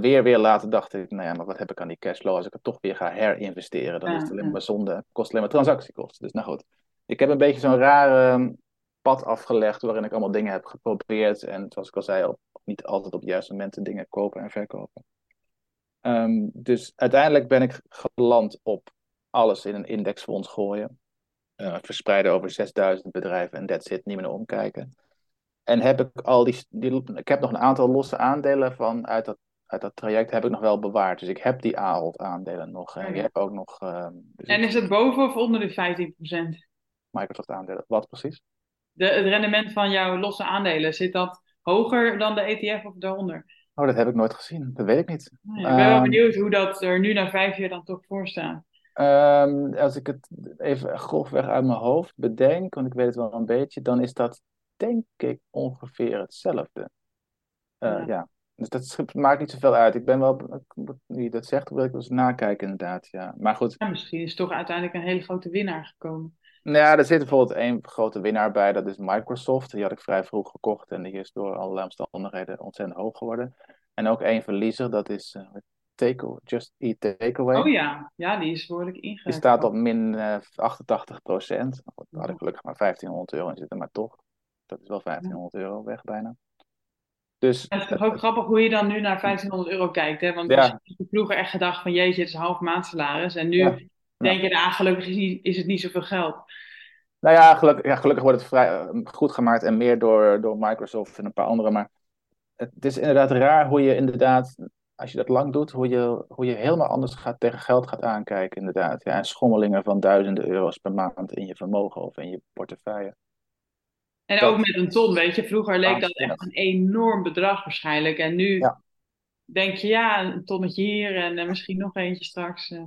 Weer, weer later dacht ik, nou ja, maar wat heb ik aan die cashflow als ik het toch weer ga herinvesteren? Dan Ja, is het alleen ja. maar zonde, kost alleen maar transactiekosten. Dus nou goed, ik heb een beetje zo'n rare um, pad afgelegd waarin ik allemaal dingen heb geprobeerd. En zoals ik al zei, op, niet altijd op de juiste momenten dingen kopen en verkopen. Ehm, dus uiteindelijk ben ik geland op alles in een indexfonds gooien. Uh, verspreiden over 6000 bedrijven en that's it, niet meer naar omkijken. En heb ik al die, die, ik heb nog een aantal losse aandelen van uit dat, uit dat traject heb ik nog wel bewaard. Dus ik heb die Ahold aandelen nog. En Oké. ik heb ook nog uh, dus En is het boven of onder de 15%? Microsoft aandelen. Wat precies? De, het rendement van jouw losse aandelen, zit dat hoger dan de ETF of daaronder? Oh, dat heb ik nooit gezien. Dat weet ik niet. Nou ja, ik ben wel Ehm, benieuwd hoe dat er nu na vijf jaar dan toch voor staat. Ehm, als ik het even grofweg uit mijn hoofd bedenk, want ik weet het wel een beetje, dan is dat denk ik ongeveer hetzelfde. Eh, Ja. ja. Dus dat maakt niet zoveel uit. Ik ben wel, je dat zegt, wil ik wel eens nakijken inderdaad. Ja. Maar goed, Ja, misschien is toch uiteindelijk een hele grote winnaar gekomen. nou ja, er zit bijvoorbeeld één grote winnaar bij, dat is Microsoft. Die had ik vrij vroeg gekocht en die is door allerlei omstandigheden ontzettend hoog geworden. En ook één verliezer, dat is eh, Take, Just Eat Takeaway. Oh ja, ja, die is behoorlijk ingegaan. Die staat op min eh 88 procent. Daar had ik gelukkig maar 1500 euro in zitten, maar toch. Dat is wel 1500 euro weg bijna. Dus Het is toch ook grappig hoe je dan nu naar 1500 euro kijkt, hè? Want Ja. je vroeger echt gedacht van jeetje, het is een half maandsalaris. En nu denk je, nou, gelukkig is, het niet zoveel geld. Nou ja, gelukkig, ja, gelukkig wordt het vrij eh, goed gemaakt en meer door, door Microsoft en een paar anderen. Maar het is inderdaad raar hoe je inderdaad, als je dat lang doet, hoe je, hoe je helemaal anders gaat, tegen geld gaat aankijken. Inderdaad. Ja, en schommelingen van duizenden euro's per maand in je vermogen of in je portefeuille. En Dat- ook met een ton, weet je. Vroeger leek dat echt een enorm bedrag waarschijnlijk. En nu Ja. denk je, ja, een tonnetje hier en eh, misschien nog eentje straks. eh.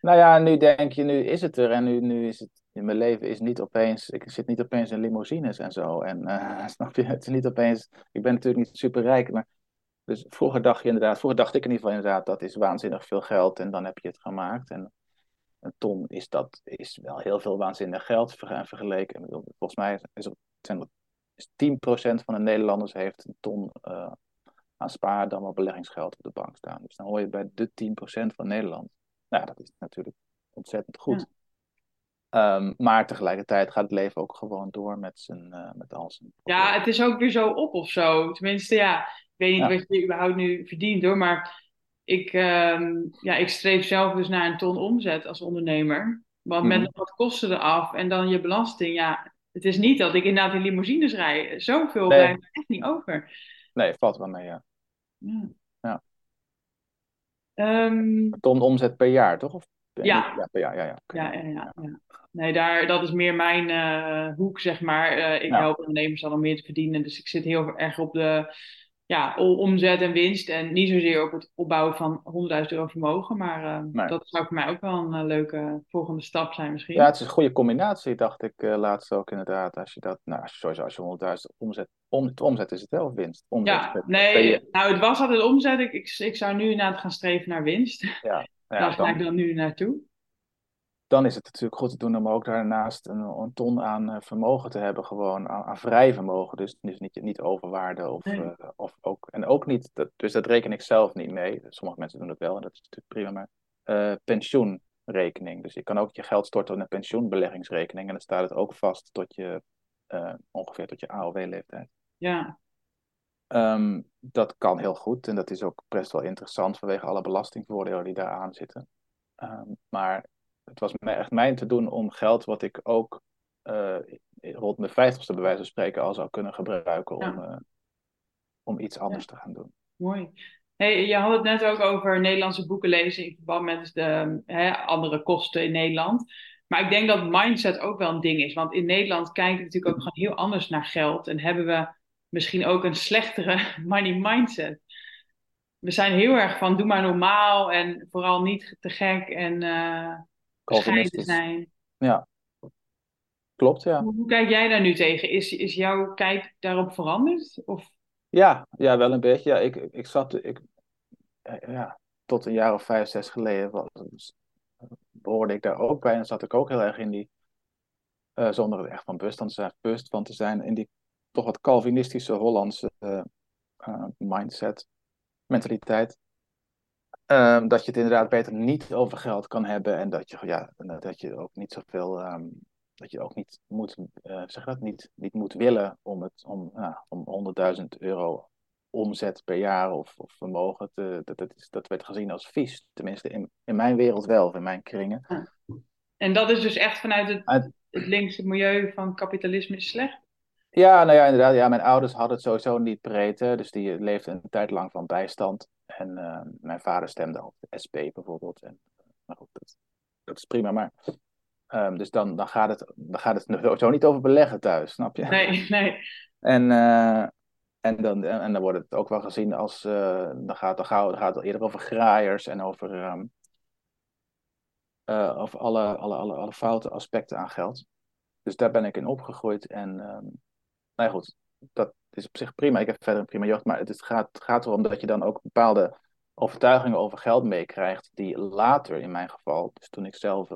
Nou ja, nu denk je, nu is het er en nu, nu is het, in mijn leven is niet opeens, ik zit niet opeens in limousines en zo. En eh, snap je, het is niet opeens, ik ben natuurlijk niet super rijk, maar dus vroeger dacht je inderdaad, vroeger dacht ik in ieder geval inderdaad, dat is waanzinnig veel geld en dan heb je het gemaakt. En een ton is dat, is wel heel veel waanzinnig geld ver- vergeleken. Volgens mij is, er, zijn er, is 10% van de Nederlanders heeft een ton eh, aan spaar dan wel beleggingsgeld op de bank staan. Dus dan hoor je bij de 10% van Nederland. Nou, dat is natuurlijk ontzettend goed. Ehm, maar tegelijkertijd gaat het leven ook gewoon door met, zijn, uh, met al zijn. Ja, het is ook weer zo op of zo. Tenminste, ja, weet niet wat je überhaupt nu verdient hoor. Maar ik, um, ja, ik streef zelf dus naar een ton omzet als ondernemer. Want met mhm. wat kosten eraf en dan je belasting, ja, het is niet dat ik inderdaad in limousines rij. Zoveel nee. blijft er echt niet over. Nee, valt wel mee, ja. Ja. ja. Um, ton omzet per jaar, toch? Of ja. Ja, per jaar, ja, ja. Ja, ja, ja, ja. Nee, daar, dat is meer mijn uh, hoek, zeg maar. Uh, ik help ondernemers dan om meer te verdienen. Dus ik zit heel erg op de ja, omzet en winst. En niet zozeer op het opbouwen van 100.000 euro vermogen. Maar uh, dat zou voor mij ook wel een uh, leuke volgende stap zijn misschien. Ja, het is een goede combinatie, dacht ik uh, laatst ook inderdaad. Als je dat, nou, sowieso als je 100.000 omzet, om, omzet is het wel winst. Omzet ja, nee, nou het was altijd omzet. Ik, ik, ik zou nu inderdaad gaan streven naar winst. Ja, ja Daar ga ik dan nu naartoe dan is het natuurlijk goed te doen om ook daarnaast een, een ton aan eh, vermogen te hebben, gewoon aan, aan vrij vermogen. Dus, dus niet, niet overwaarde of, uh, of ook, en ook niet, dat, dus dat reken ik zelf niet mee. Sommige mensen doen het wel en dat is natuurlijk prima, maar uh, pensioenrekening. Dus je kan ook je geld storten in een pensioenbeleggingsrekening en dan staat het ook vast tot je, ongeveer tot je AOW-leeftijd. Ja. Um, dat kan heel goed en dat is ook best wel interessant vanwege alle belastingvoordelen die daar aan zitten. Um, maar het was echt mijn te doen om geld wat ik ook uh, rond mijn vijftigste bij wijze van spreken al zou kunnen gebruiken om, uh, om iets anders te gaan doen. Mooi. Hey, je had het net ook over Nederlandse boeken lezen in verband met de hè, andere kosten in Nederland. Maar ik denk dat mindset ook wel een ding is. Want in Nederland kijken we natuurlijk ook gewoon heel anders naar geld. En hebben we misschien ook een slechtere money mindset. We zijn heel erg van doe maar normaal en vooral niet te gek. En uh, Calvinistisch. zijn. Ja, klopt, ja. Hoe, kijk jij daar nu tegen? Is, is jouw kijk daarop veranderd? Of? Ja, ja, wel een beetje. Ja, ik, ik zat, ik, ja, tot een jaar of vijf, zes geleden was, behoorde ik daar ook bij. En zat ik ook heel erg in die, uh, zonder er echt van bewust van, te zijn, bewust van te zijn, in die toch wat Calvinistische Hollandse uh, uh, mindset, mentaliteit. Um, dat je het inderdaad beter niet over geld kan hebben en dat je, ja, dat je ook niet zoveel, um, dat je ook niet moet, uh, zeg dat, niet, niet moet willen om, het, om, uh, om 100.000 euro omzet per jaar of, of vermogen, te, dat, dat, is, dat werd gezien als vies. Tenminste, in, in mijn wereld wel, in mijn kringen. En dat is dus echt vanuit het, het linkse milieu van kapitalisme is slecht? Ja, nou ja, inderdaad. Ja, mijn ouders hadden het sowieso niet breed. Hè, dus die leefden een tijd lang van bijstand. En uh, mijn vader stemde op de SP bijvoorbeeld. En, maar goed, dat, dat is prima. Maar, um, dus dan, dan, gaat het, dan gaat het sowieso niet over beleggen thuis, snap je? Nee, nee. En, uh, en, dan, en, dan wordt het ook wel gezien als. Uh, dan, gaat, dan, gaat, dan gaat het eerder over graaiers en over. Um, over alle, alle, alle, alle foute aspecten aan geld. Dus daar ben ik in opgegroeid. En um, nou ja, goed, dat is op zich prima. Ik heb verder een prima jeugd, maar het gaat, gaat erom dat je dan ook bepaalde overtuigingen over geld meekrijgt, die later in mijn geval, dus toen ik zelf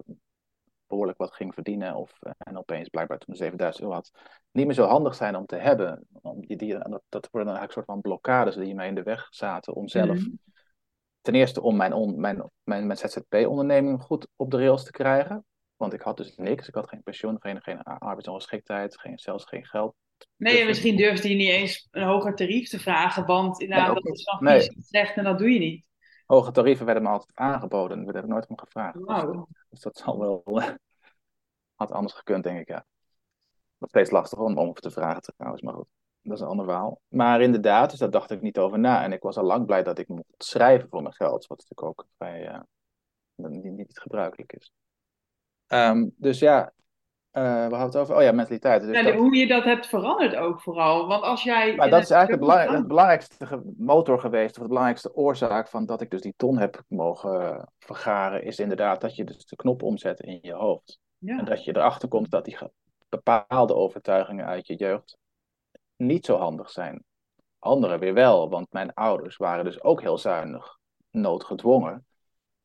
behoorlijk wat ging verdienen of, eh, en opeens blijkbaar toen 7000 euro had, niet meer zo handig zijn om te hebben. Om die, die, dat, dat worden dan eigenlijk een soort van blokkades die mij in de weg zaten om zelf, mhm. ten eerste om mijn, on, mijn, mijn, mijn ZZP-onderneming goed op de rails te krijgen. Want ik had dus niks. Ik had geen pensioen, geen, geen arbeidsongeschiktheid, geen, zelfs geen geld Nee, dus misschien durfde je niet eens een hoger tarief te vragen, want inderdaad, dat is dan nee. slecht en dat doe je niet. Hoge tarieven werden me altijd aangeboden, daar heb ik nooit om gevraagd. Wow. Dus, dat zal wel, had anders gekund, denk ik, ja. Nog steeds lastig om, om te vragen trouwens, maar goed. Dat is een ander verhaal. Maar inderdaad, dus daar dacht ik niet over na. En ik was al lang blij dat ik mocht schrijven voor mijn geld, wat natuurlijk ook vrij, uh, niet, niet gebruikelijk is. Um, dus ja, uh, we hadden het over, oh ja, mentaliteit. Dus ja, Hoe je dat hebt veranderd ook vooral. Want als jij. Maar dat is eigenlijk de, belangrijkste motor geweest, of de belangrijkste oorzaak van dat ik dus die ton heb mogen vergaren, is inderdaad dat je dus de knop omzet in je hoofd. Ja. En dat je erachter komt dat die bepaalde overtuigingen uit je jeugd niet zo handig zijn. Andere weer wel, want mijn ouders waren dus ook heel zuinig, noodgedwongen.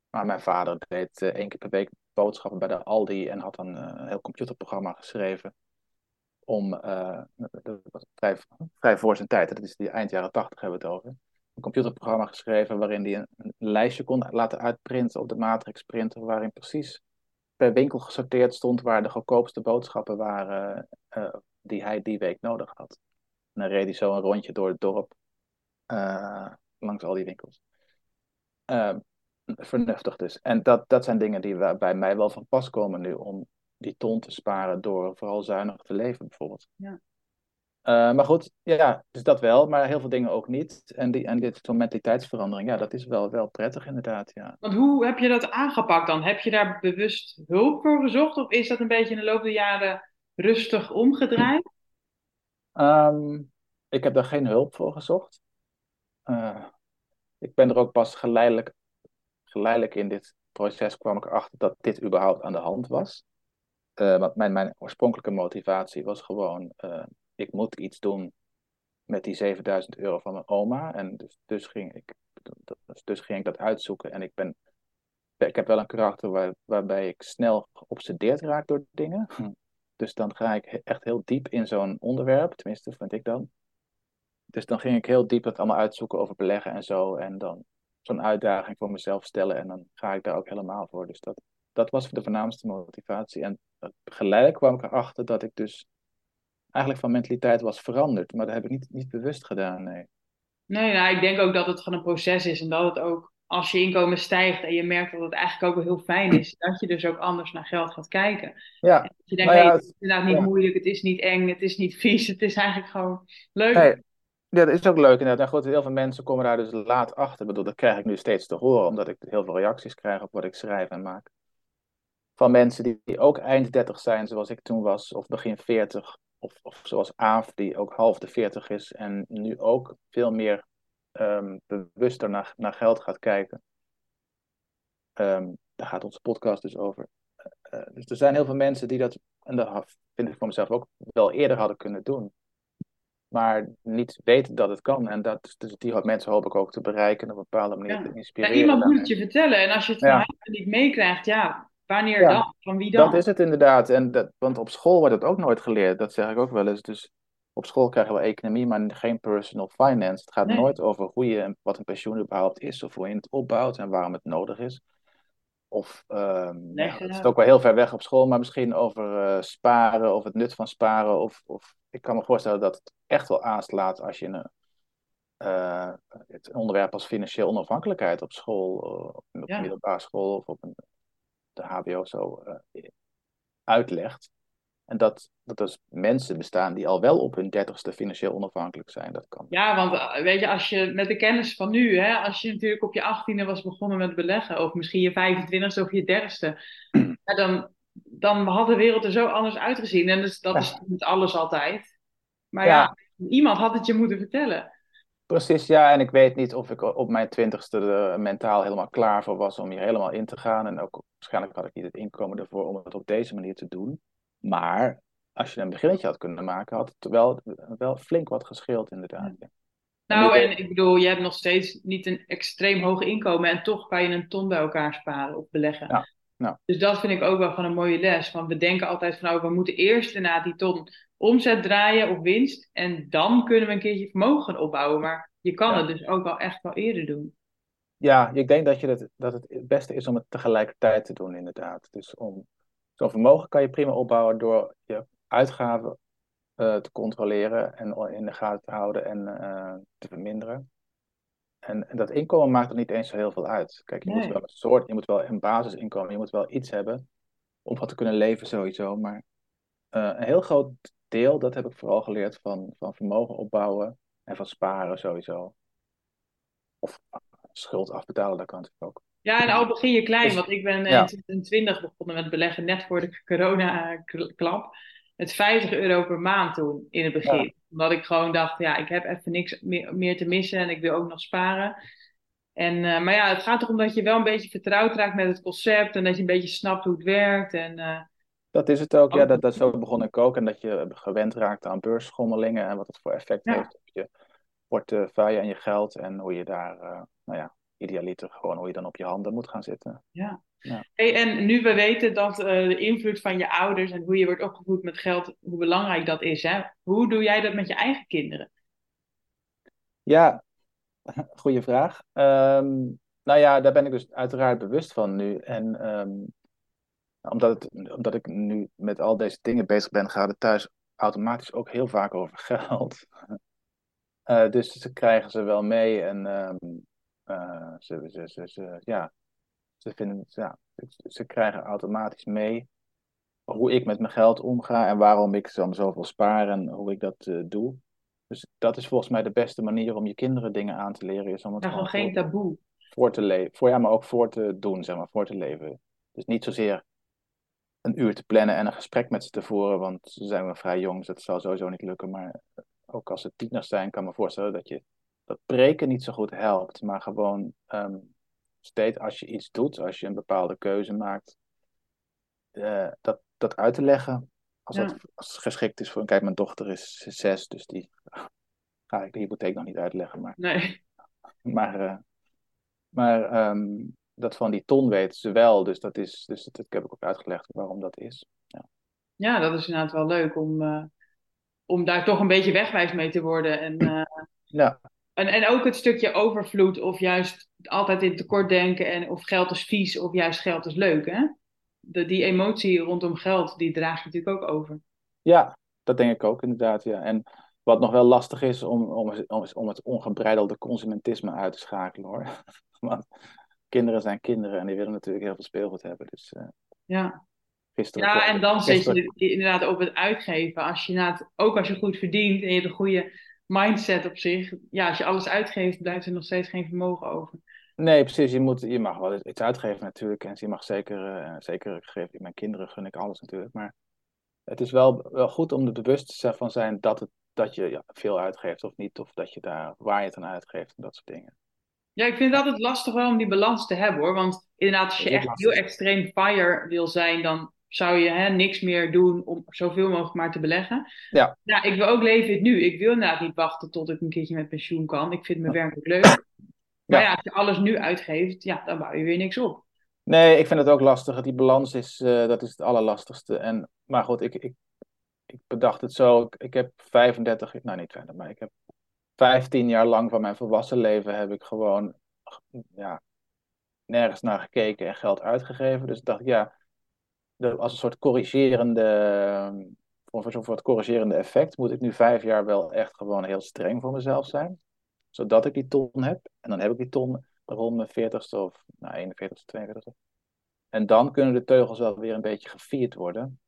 Maar mijn vader deed uh, één keer per week boodschappen bij de Aldi en had dan eh, een heel computerprogramma geschreven om, uh, vrij, vrij voor zijn tijd, dat is die eind jaren tachtig hebben we het over, een computerprogramma geschreven waarin hij een, lijstje kon laten uitprinten op de matrix printer, waarin precies per winkel gesorteerd stond waar de goedkoopste boodschappen waren uh, die hij die week nodig had. En dan reed hij zo een rondje door het dorp langs al die winkels. Vernuftig dus. En dat, dat zijn dingen die bij mij wel van pas komen nu om die ton te sparen door vooral zuinig te leven bijvoorbeeld. Ja. Uh, maar goed, ja, dus dat wel, maar heel veel dingen ook niet. En, die, en dit zo'n mentaliteitsverandering, ja, dat is wel, wel prettig inderdaad, ja. Want hoe heb je dat aangepakt dan? Heb je daar bewust hulp voor gezocht? Of is dat een beetje in de loop der jaren rustig omgedraaid? Um, ik heb daar geen hulp voor gezocht. Uh, ik ben er ook pas geleidelijk, geleidelijk in dit proces kwam ik erachter dat dit überhaupt aan de hand was. Uh, want mijn, mijn oorspronkelijke motivatie was gewoon ik moet iets doen met die 7000 euro van mijn oma. En dus, dus, ging ik, dus ging ik dat uitzoeken. En ik, ben, ik heb wel een karakter waar, waarbij ik snel geobsedeerd raak door dingen. Dus dan ga ik echt heel diep in zo'n onderwerp, tenminste vind ik dan. Dus dan ging ik heel diep het allemaal uitzoeken over beleggen en zo. En dan zo'n uitdaging voor mezelf stellen. En dan ga ik daar ook helemaal voor. Dus dat, dat was de voornaamste motivatie. En geleidelijk kwam ik erachter dat ik dus eigenlijk van mentaliteit was veranderd. Maar dat heb ik niet, niet bewust gedaan, nee. Nee, nou, ik denk ook dat het gewoon een proces is. En dat het ook, als je inkomen stijgt en je merkt dat het eigenlijk ook wel heel fijn is, dat je dus ook anders naar geld gaat kijken. Ja. dat je denkt, nou ja, het is inderdaad niet moeilijk, het is niet eng, het is niet vies, het is eigenlijk gewoon leuk. Nee. Ja, dat is ook leuk inderdaad. En goed, heel veel mensen komen daar dus laat achter. Bedoel, dat krijg ik nu steeds te horen, omdat ik heel veel reacties krijg op wat ik schrijf en maak. Van mensen die, ook eind 30 zijn, zoals ik toen was, of begin 40, of, of zoals Aaf, die ook half de 40 is en nu ook veel meer um, bewuster naar, naar geld gaat kijken. Um, daar gaat onze podcast dus over. Uh, dus er zijn heel veel mensen die dat, en dat vind ik voor mezelf ook, wel eerder hadden kunnen doen. Maar niet weten dat het kan. En dat, dus die mensen hoop ik ook te bereiken op een bepaalde manier te inspireren. Ja, iemand moet het je vertellen. En als je het ja. niet meekrijgt, ja, Wanneer dan? Van wie dan? Dat is het inderdaad. En dat, want op school wordt het ook nooit geleerd. Dat zeg ik ook wel eens. Dus op school krijgen we economie, maar geen personal finance. Het gaat nooit over hoe je, wat een pensioen überhaupt is, of hoe je het opbouwt en waarom het nodig is. Of, um, nee, ja, het is ook wel heel ver weg op school, maar misschien over uh, sparen of het nut van sparen. Of, of ik kan me voorstellen dat het echt wel aanslaat als je een, uh, het onderwerp als financieel onafhankelijkheid op school, op ja. middelbare school of op een de HBO zo uh, uitlegt. En dat, dat er mensen bestaan die al wel op hun dertigste financieel onafhankelijk zijn. Dat kan. Ja, want eh, weet je, als je met de kennis van nu, hè, als je natuurlijk op je achttiende was begonnen met beleggen, of misschien je 25ste of je dertigste, dan, dan had de wereld er zo anders uitgezien. En dus, dat is met alles altijd. Maar ja. ja, iemand had het je moeten vertellen. Precies, ja. En ik weet niet of ik op mijn twintigste er mentaal helemaal klaar voor was om hier helemaal in te gaan. En ook waarschijnlijk had ik niet het inkomen ervoor om het op deze manier te doen. Maar als je een beginnetje had kunnen maken, had het wel, wel flink wat gescheeld inderdaad. Nou, en ik bedoel, je hebt nog steeds niet een extreem hoog inkomen en toch kan je een ton bij elkaar sparen of beleggen. Ja. Nou. Dus dat vind ik ook wel van een mooie les. Want we denken altijd van, nou, we moeten eerst inderdaad die ton omzet draaien of winst. En dan kunnen we een keertje vermogen opbouwen. Maar je kan het dus ook wel echt wel eerder doen. Ja, ik denk dat, je dat, dat het het beste is om het tegelijkertijd te doen, inderdaad. Dus om zo'n vermogen kan je prima opbouwen door je uitgaven uh, te controleren en in de gaten te houden en uh, te verminderen. En, en, dat inkomen maakt er niet eens zo heel veel uit. Kijk, je nee. moet wel een soort, je moet wel een basisinkomen, je moet wel iets hebben om van te kunnen leven sowieso. Maar uh, een heel groot deel, dat heb ik vooral geleerd van, van vermogen opbouwen en van sparen sowieso. Of schuld afbetalen, dat kan natuurlijk ook. Ja, en al begin je klein, dus, want ik ben ja. in 2020 begonnen met beleggen, net voor de corona-klap. Met 50 euro per maand toen, in het begin. Ja. Omdat ik gewoon dacht, ja, ik heb even niks meer, meer te missen en ik wil ook nog sparen. En, uh, maar ja, het gaat erom dat je wel een beetje vertrouwd raakt met het concept en dat je een beetje snapt hoe het werkt. En, uh, dat is het ook, ja. Dat, dat zo begon ik ook. En dat je gewend raakt aan beursschommelingen en wat het voor effect ja. heeft op je portefeuille en je geld. En hoe je daar, uh, nou ja, idealiter gewoon hoe je dan op je handen moet gaan zitten. Ja. Ja. Hey, en nu we weten dat uh, de invloed van je ouders en hoe je wordt opgevoed met geld, hoe belangrijk dat is. Hè? Hoe doe jij dat met je eigen kinderen? Ja, goede vraag. Ehm, nou ja, daar ben ik dus uiteraard bewust van nu. En ehm, omdat, het, omdat ik nu met al deze dingen bezig ben, gaat het thuis automatisch ook heel vaak over geld. Uh, dus ze krijgen ze wel mee en um, uh, ze, ze, ze, ze, ja, ze, vinden, ja, ze krijgen automatisch mee hoe ik met mijn geld omga en waarom ik dan zoveel spaar en hoe ik dat uh, doe. Dus dat is volgens mij de beste manier om je kinderen dingen aan te leren. Is om het ja, gewoon geen taboe. Voor te leven. Voor, ja, maar ook voor te doen, zeg maar, voor te leven. Dus niet zozeer een uur te plannen en een gesprek met ze te voeren, want ze zijn wel vrij jong, dus dat zal sowieso niet lukken. Maar ook als ze tieners zijn, kan ik me voorstellen dat je dat preken niet zo goed helpt. Maar gewoon um, steeds als je iets doet, als je een bepaalde keuze maakt, uh, dat, dat uit te leggen. Als, ja. dat, als het geschikt is voor. Kijk, mijn dochter is zes, dus die ga ik de hypotheek nog niet uitleggen. Maar, nee. maar, uh, maar um, dat van die ton weten ze wel. Dus dat is, dus dat, dat heb ik ook uitgelegd waarom dat is. Ja, ja dat is inderdaad wel leuk om, uh, om daar toch een beetje wegwijs mee te worden. En, ja. En, en ook het stukje overvloed of juist altijd in tekort denken en of geld is vies of juist geld is leuk. Hè? De, die emotie rondom geld, die draag je natuurlijk ook over. Ja, dat denk ik ook inderdaad. Ja. En wat nog wel lastig is om, om, om, om het ongebreidelde consumentisme uit te schakelen hoor. Want kinderen zijn kinderen en die willen natuurlijk heel veel speelgoed hebben. Dus, uh, ja. ja, en dan zit je inderdaad op het uitgeven. Als je ook als je goed verdient en je een goede mindset op zich. Ja, als je alles uitgeeft, blijft er nog steeds geen vermogen over. Nee, precies. Je, moet, je mag wel iets uitgeven natuurlijk. En je mag zeker, uh, zeker geven. Mijn kinderen gun ik alles natuurlijk. Maar het is wel, wel goed om er bewust van zijn dat, het, dat je ja, veel uitgeeft of niet. Of dat je daar, waar je het aan uitgeeft en dat soort dingen. Ja, ik vind het altijd lastig wel om die balans te hebben hoor. Want inderdaad, als je echt lastig. heel extreem fire wil zijn, dan zou je hè, niks meer doen om zoveel mogelijk maar te beleggen. Ja. ja, ik wil ook leven het nu. Ik wil inderdaad niet wachten tot ik een keertje met pensioen kan. Ik vind mijn werk ook leuk. Maar ja. ja, als je alles nu uitgeeft, ja, dan bouw je weer niks op. Nee, ik vind het ook lastig. Die balans is, uh, dat is het allerlastigste. En, maar goed, ik, ik, ik bedacht het zo. Ik, ik heb 35, nou niet verder, maar ik heb 15 jaar lang van mijn volwassen leven heb ik gewoon ja, nergens naar gekeken en geld uitgegeven. Dus ik dacht, ja, als een soort corrigerende, voor een soort corrigerende effect, moet ik nu vijf jaar wel echt gewoon heel streng voor mezelf zijn. Zodat ik die ton heb. En dan heb ik die ton rond mijn 40ste of nou, 41ste, 42ste. En dan kunnen de teugels wel weer een beetje gevierd worden.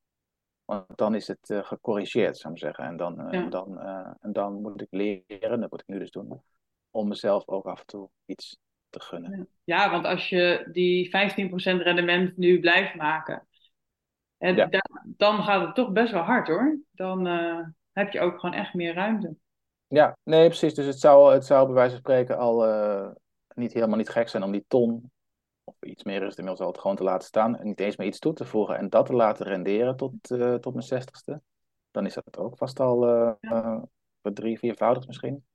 Want dan is het uh, gecorrigeerd, zou ik zeggen. En dan, uh, ja. en, dan, uh, en dan moet ik leren, dat moet ik nu dus doen, om mezelf ook af en toe iets te gunnen. Ja, want als je die 15% rendement nu blijft maken, en ja. da dan gaat het toch best wel hard hoor. Dan heb je ook gewoon echt meer ruimte. Ja, nee, precies. Dus het zou, het zou bij wijze van spreken al niet helemaal niet gek zijn om die ton of iets meer is het inmiddels al gewoon te laten staan en niet eens meer iets toe te voegen en dat te laten renderen tot, uh, tot mijn zestigste, dan is dat ook vast al ja. drie, viervoudig misschien.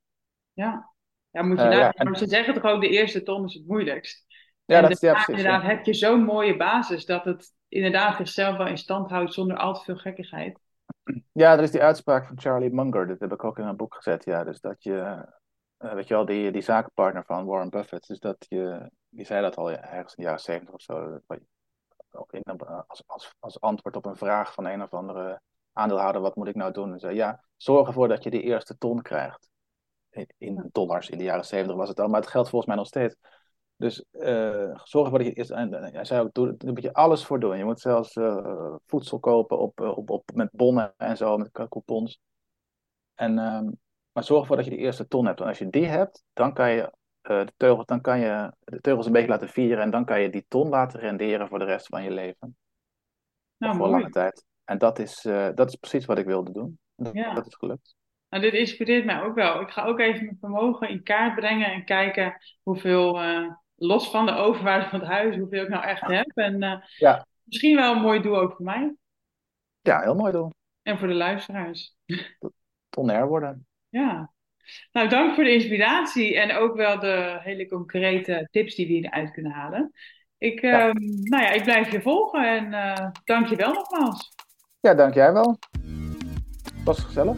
Ja, ja moet je daar, ja, en... ze zeggen toch ook de eerste ton is het moeilijkst. Ja, en dat is ja, precies, inderdaad heb je zo'n mooie basis dat het inderdaad zichzelf wel in stand houdt zonder al te veel gekkigheid. Ja, dat is die uitspraak van Charlie Munger, dat heb ik ook in een boek gezet, ja, dus dat je weet je wel, die, die zakenpartner van Warren Buffett. Dus dat je, die zei dat al ergens in de jaren zeventig of zo. Ook in, als, als, als antwoord op een vraag van een of andere aandeelhouder, wat moet ik nou doen? En zei, ja, zorg ervoor dat je die eerste ton krijgt. In dollars, in de jaren zeventig was het al, maar het geldt volgens mij nog steeds. Dus uh, zorg ervoor dat je eerst, en hij zei ook, doe, moet je alles voor doen. Je moet zelfs uh, voedsel kopen op, op, op, met bonnen en zo, met coupons. En um, maar zorg ervoor dat je de eerste ton hebt. En als je die hebt, dan kan je, uh, de, teugels, dan kan je de teugels een beetje laten vieren. En dan kan je die ton laten renderen voor de rest van je leven. Nou, voor mooi. lange tijd. En dat is, dat is precies wat ik wilde doen. Dat, ja. dat is gelukt. Nou, dit inspireert mij ook wel. Ik ga ook even mijn vermogen in kaart brengen en kijken hoeveel, los van de overwaarde van het huis, hoeveel ik nou echt heb. En ja. misschien wel een mooi doel ook voor mij. Ja, heel mooi doel. En voor de luisteraars. Tonair worden. Ja. Nou, dank voor de inspiratie en ook wel de hele concrete tips die we hieruit kunnen halen. Ik, ja. uh, nou ja, ik blijf je volgen en uh, dank je wel nogmaals. Ja, dank jij wel. Was gezellig.